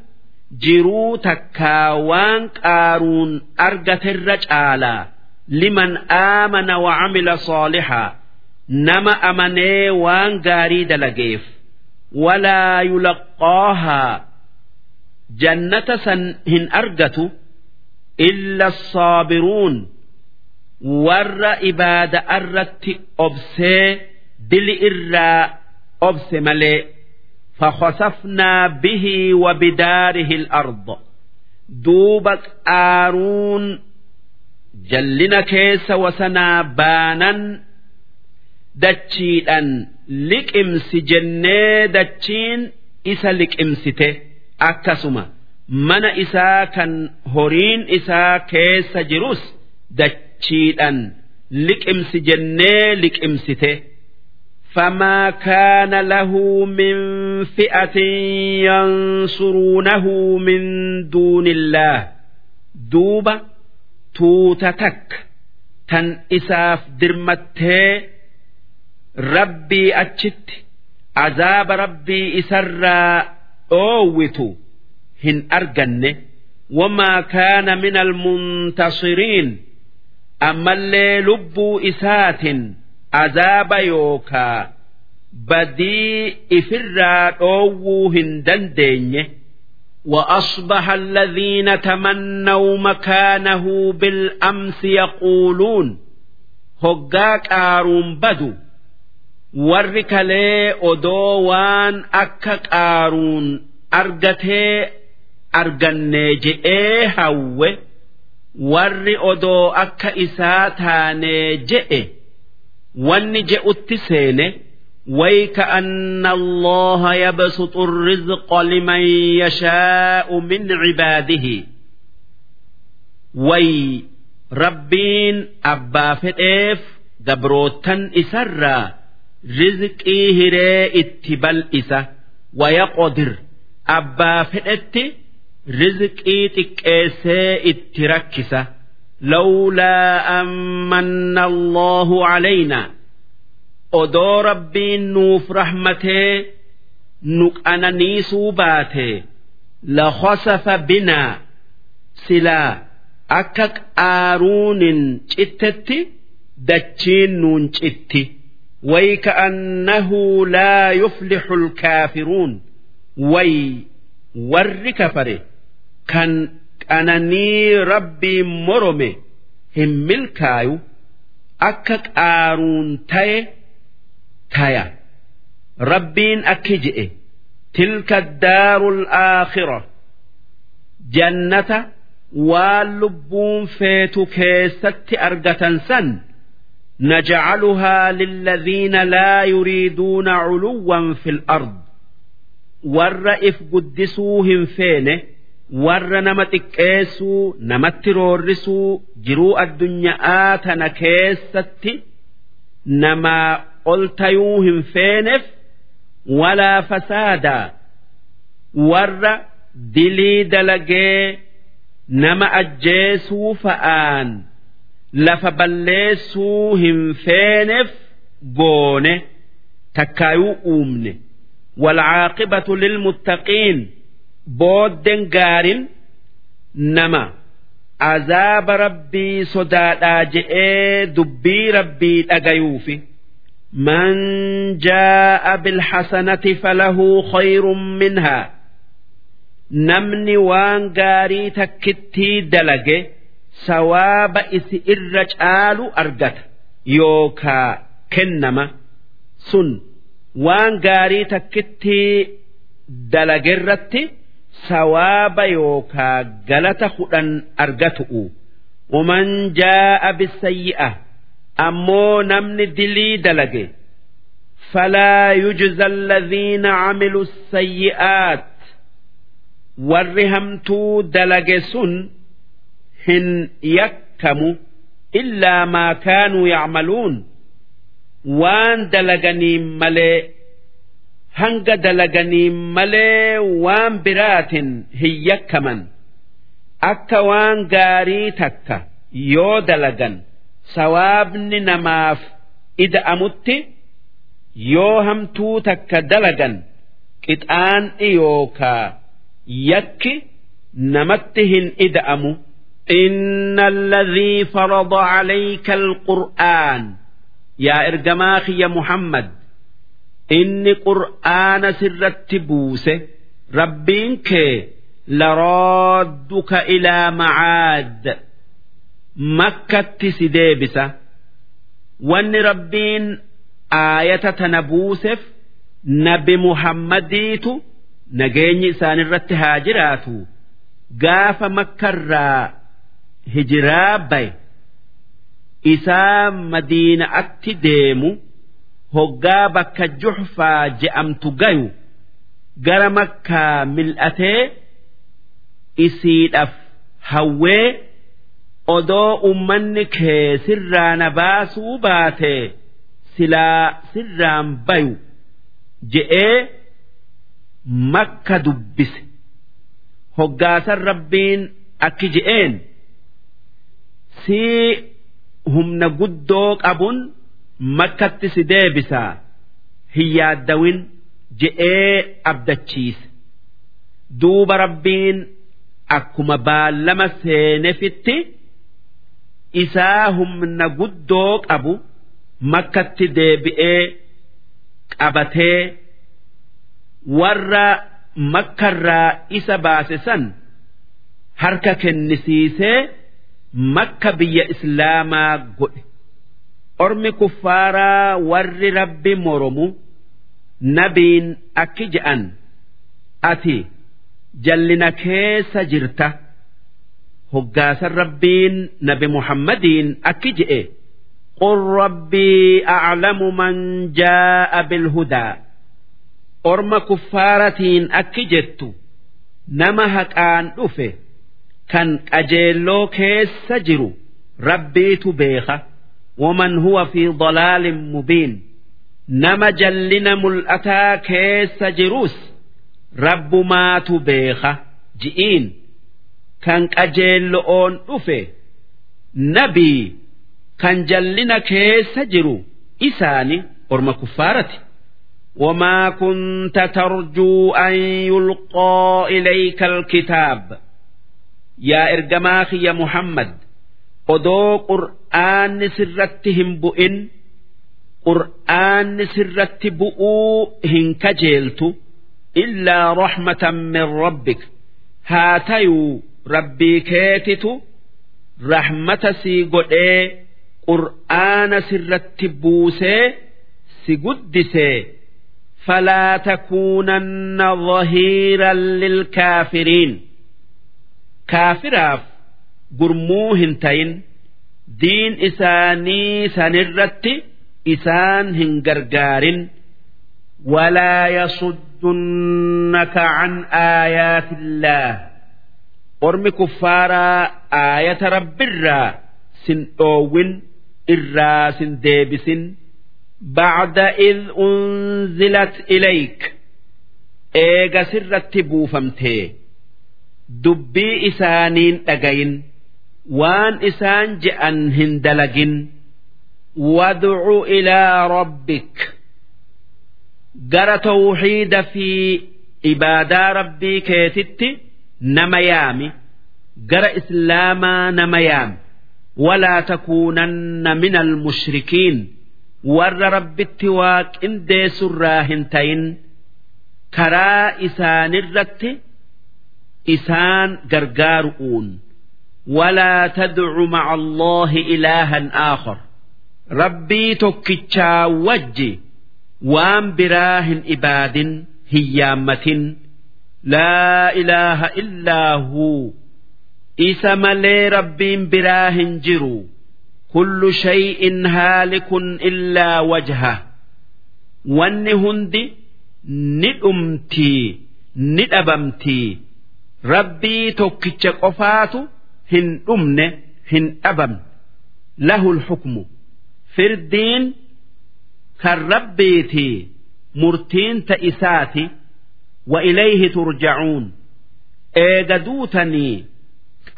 jiruu takkaa waan qaaruun argaterra caalaa. Liman aamana wa camila saalixaa nama amanee waan gaarii dalageef. Walaa yulaqqaahaa jannata san hin argatu illa saabiruun. Warra ibaada irratti obsee dili irraa obse malee فخسفنا به وبداره الأرض duuba qaaruun jallina keessa wasanaa baanan dachiidhan liqimsi jennee dachiin isa liqimsite akkasuma mana isaa kan horiin isaa keessa jirus dachiidhan liqimsi jennee liqimsite. فما كان له من فئة ينصرونه من دون الله دوبا توتتك تن إساف درمته ربي أتشت عذاب ربي إسرى أووتو هن أرجن وما كان من المنتصرين أما اللي لبوا إسات azaaba yookaa badii ifirraa dhoowwuu hin dandeenye وأصبح الذين تمنوا مكانه بالأمس يقولون hoggaa qaaruun badu warri kalee odoo waan akka qaaruun argatee argannee je'ee hawwe warri odoo akka isaa taanee je'e wanni je'utti seene ويكأن الله يبسط الرزق لمن يشاء من عباده وي ربين أبا فتيف قبروتن إسرا رزقي هري اتبال إسا ويقدر أبا فتت رزقي تكيسي اتركسه لولا أمن الله علينا odoo rabbiin nuuf rahmatee nu qananiisuu baate lakhasafa binaa silaa akka qaaruunin cittetti dachiin nuun citti ويكأنه لا يفلح الكافرون وي ور كفره كان qananii rabbii morome hin milkaayu akka qaaruun taye taya rabbiin akki je'e tilka daaru alaakhira jannata waan lubbuun feetu keessatti argatan san نجعلها للذين لا يريدون علوا في الأرض ور إف قدسوهم فينه warra nama xiqqeessuu namatti roorrisuu jiruu addunyaa tana keessatti nama ol tayuu hin feeneef walaa fasaadaa warra dilii dalagee nama ajjeesuu fa'aan lafa balleessuu hin feeneef goone takkaayuu uumne. Walcaaqibatu lilmuttaqiin. booddeen gaarin nama azaaba rabbii sodaadhaa je'ee dubbii rabbii dhagayuufi من جاء بالحسنة فله خير منها namni waan gaarii takkittii dalage sawaaba isi irra caalu argata yookaa kennama sun waan gaarii takkitti dalagerratti sawaaba yookaa galata hudhan argatu'u. Waman jaa'a bisayyi'a ammoo namni dilii dalage. Falaa yujza alladhiina camilu sayyi'aat. Warri hamtuu dalage sun hin yakkamu illaa maa kaanuu yacmaluun. Waan dalaganiin malee hanga dalaganiin malee waan biraatin hin yakkaman akka waan gaarii takka yoo dalagan sawaabni namaaf ida'amutti yoo hamtuu takka dalagan qixaan'i yookaa yakki namatti hin ida'amu. إن الذي فرض عليك القرآن يا إرجماخ يا محمد inni qur'aana sirratti buuse rabbiin kee laroodduka ilaa macaad. Makkatti si deebisa. Wanni rabbiin aayata tana buuseef nabi muhammadiitu nageenyi isaan irratti haa jiraatu. Gaafa makkarraa hijiraa baye isaa madiina atti deemu hoggaa bakka juxfaa je'amtu gayu gara makkaa mil'atee isiidhaaf hawwee odoo ummanni kee sirraa na baasuu baatee silaa sirraan bayu je'ee makka dubbise hoggaasan rabbiin akki je'een. sii humna guddoo qabuun makkatti si deebisaa hin yaaddawin je'ee abdachiise duuba rabbiin akkuma baallama seenefitti isaa humna guddoo qabu makkatti deebi'ee qabatee warra makkarraa isa baase san harka kennisiisee. makka biyya islaamaa godhe ormi kuffaaraa warri rabbi moromu nabiin akki je'an ati jallina keessa jirta hoggaasan rabbiin nabi muhammadiin akki je'e qul rabbii aclamu man jaa'a bilhudaa orma kuffaaratiin akki jettu nama haqaan dhufe kan qajeelloo keessa jiru rabbiitu beeka. waman huwa fi dalaalin mubiin nama jallina mul'ataa keessa jirus rabbumaatu beeka ji'iin kan qajeello'oon dhufe nabii kan jallina keessa jiru isaani orma kuffaarati وما كنت ترجو أن يلقى إليك الكتاب yaa ergamaa kiyya Muhammad odoo qur'aanni sirratti hin bu'in qur'aanni sirratti bu'uu hin kajeeltu illaa rahmatan min rabbik haa tayuu rabbii keetitu rahmata sii godhee qur'aana sirratti buusee si guddisee فلا تكونن ظهيرا للكافرين kaafiraaf gurmuu hin tayin diin isaanii sanirratti isaan hin gargaarin. walaa yasuddunaka can aayaati illaah ormi kuffaaraa aayata rabbirraa sin dhoowwin irraa sin deebisin. Bacda id unzilat ilayk. Eega sirratti buufamtee. Dubbii isaaniin dhagayin waan isaan je'an hin dalagin. Wadcu ilaa rabbik. Gara tawxiida fi ibaadaa rabbii keetitti nama yaami. Gara islaamaa nama yaami. Walaa takuunanna min almushrikiin warra rabbitti waaqindeessurraa hin tayin karaa isaanirratti isaan gargaaru'uun ولا تدع مع الله إلها آخر ربي تكتشا وجي وام براه إباد هيامة لا إله إلا هو إسا ملي ربي براه جرو كل شيء هالك إلا وجهه وان هندي ندمتي ندبمتي hin dhumne hin dhabamne lahul hukmu. Firdiin kan rabbiitii murtiinta isaati wa ilayhi turjacuun eega duutanii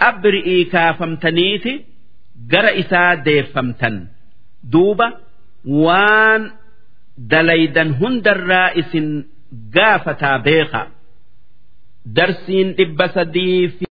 qabri'ii kaafamtaniiti gara isaa deeffamtan. Duuba waan dalaydan hundarraa isin gaafataa beeka darsiin dhibba sadii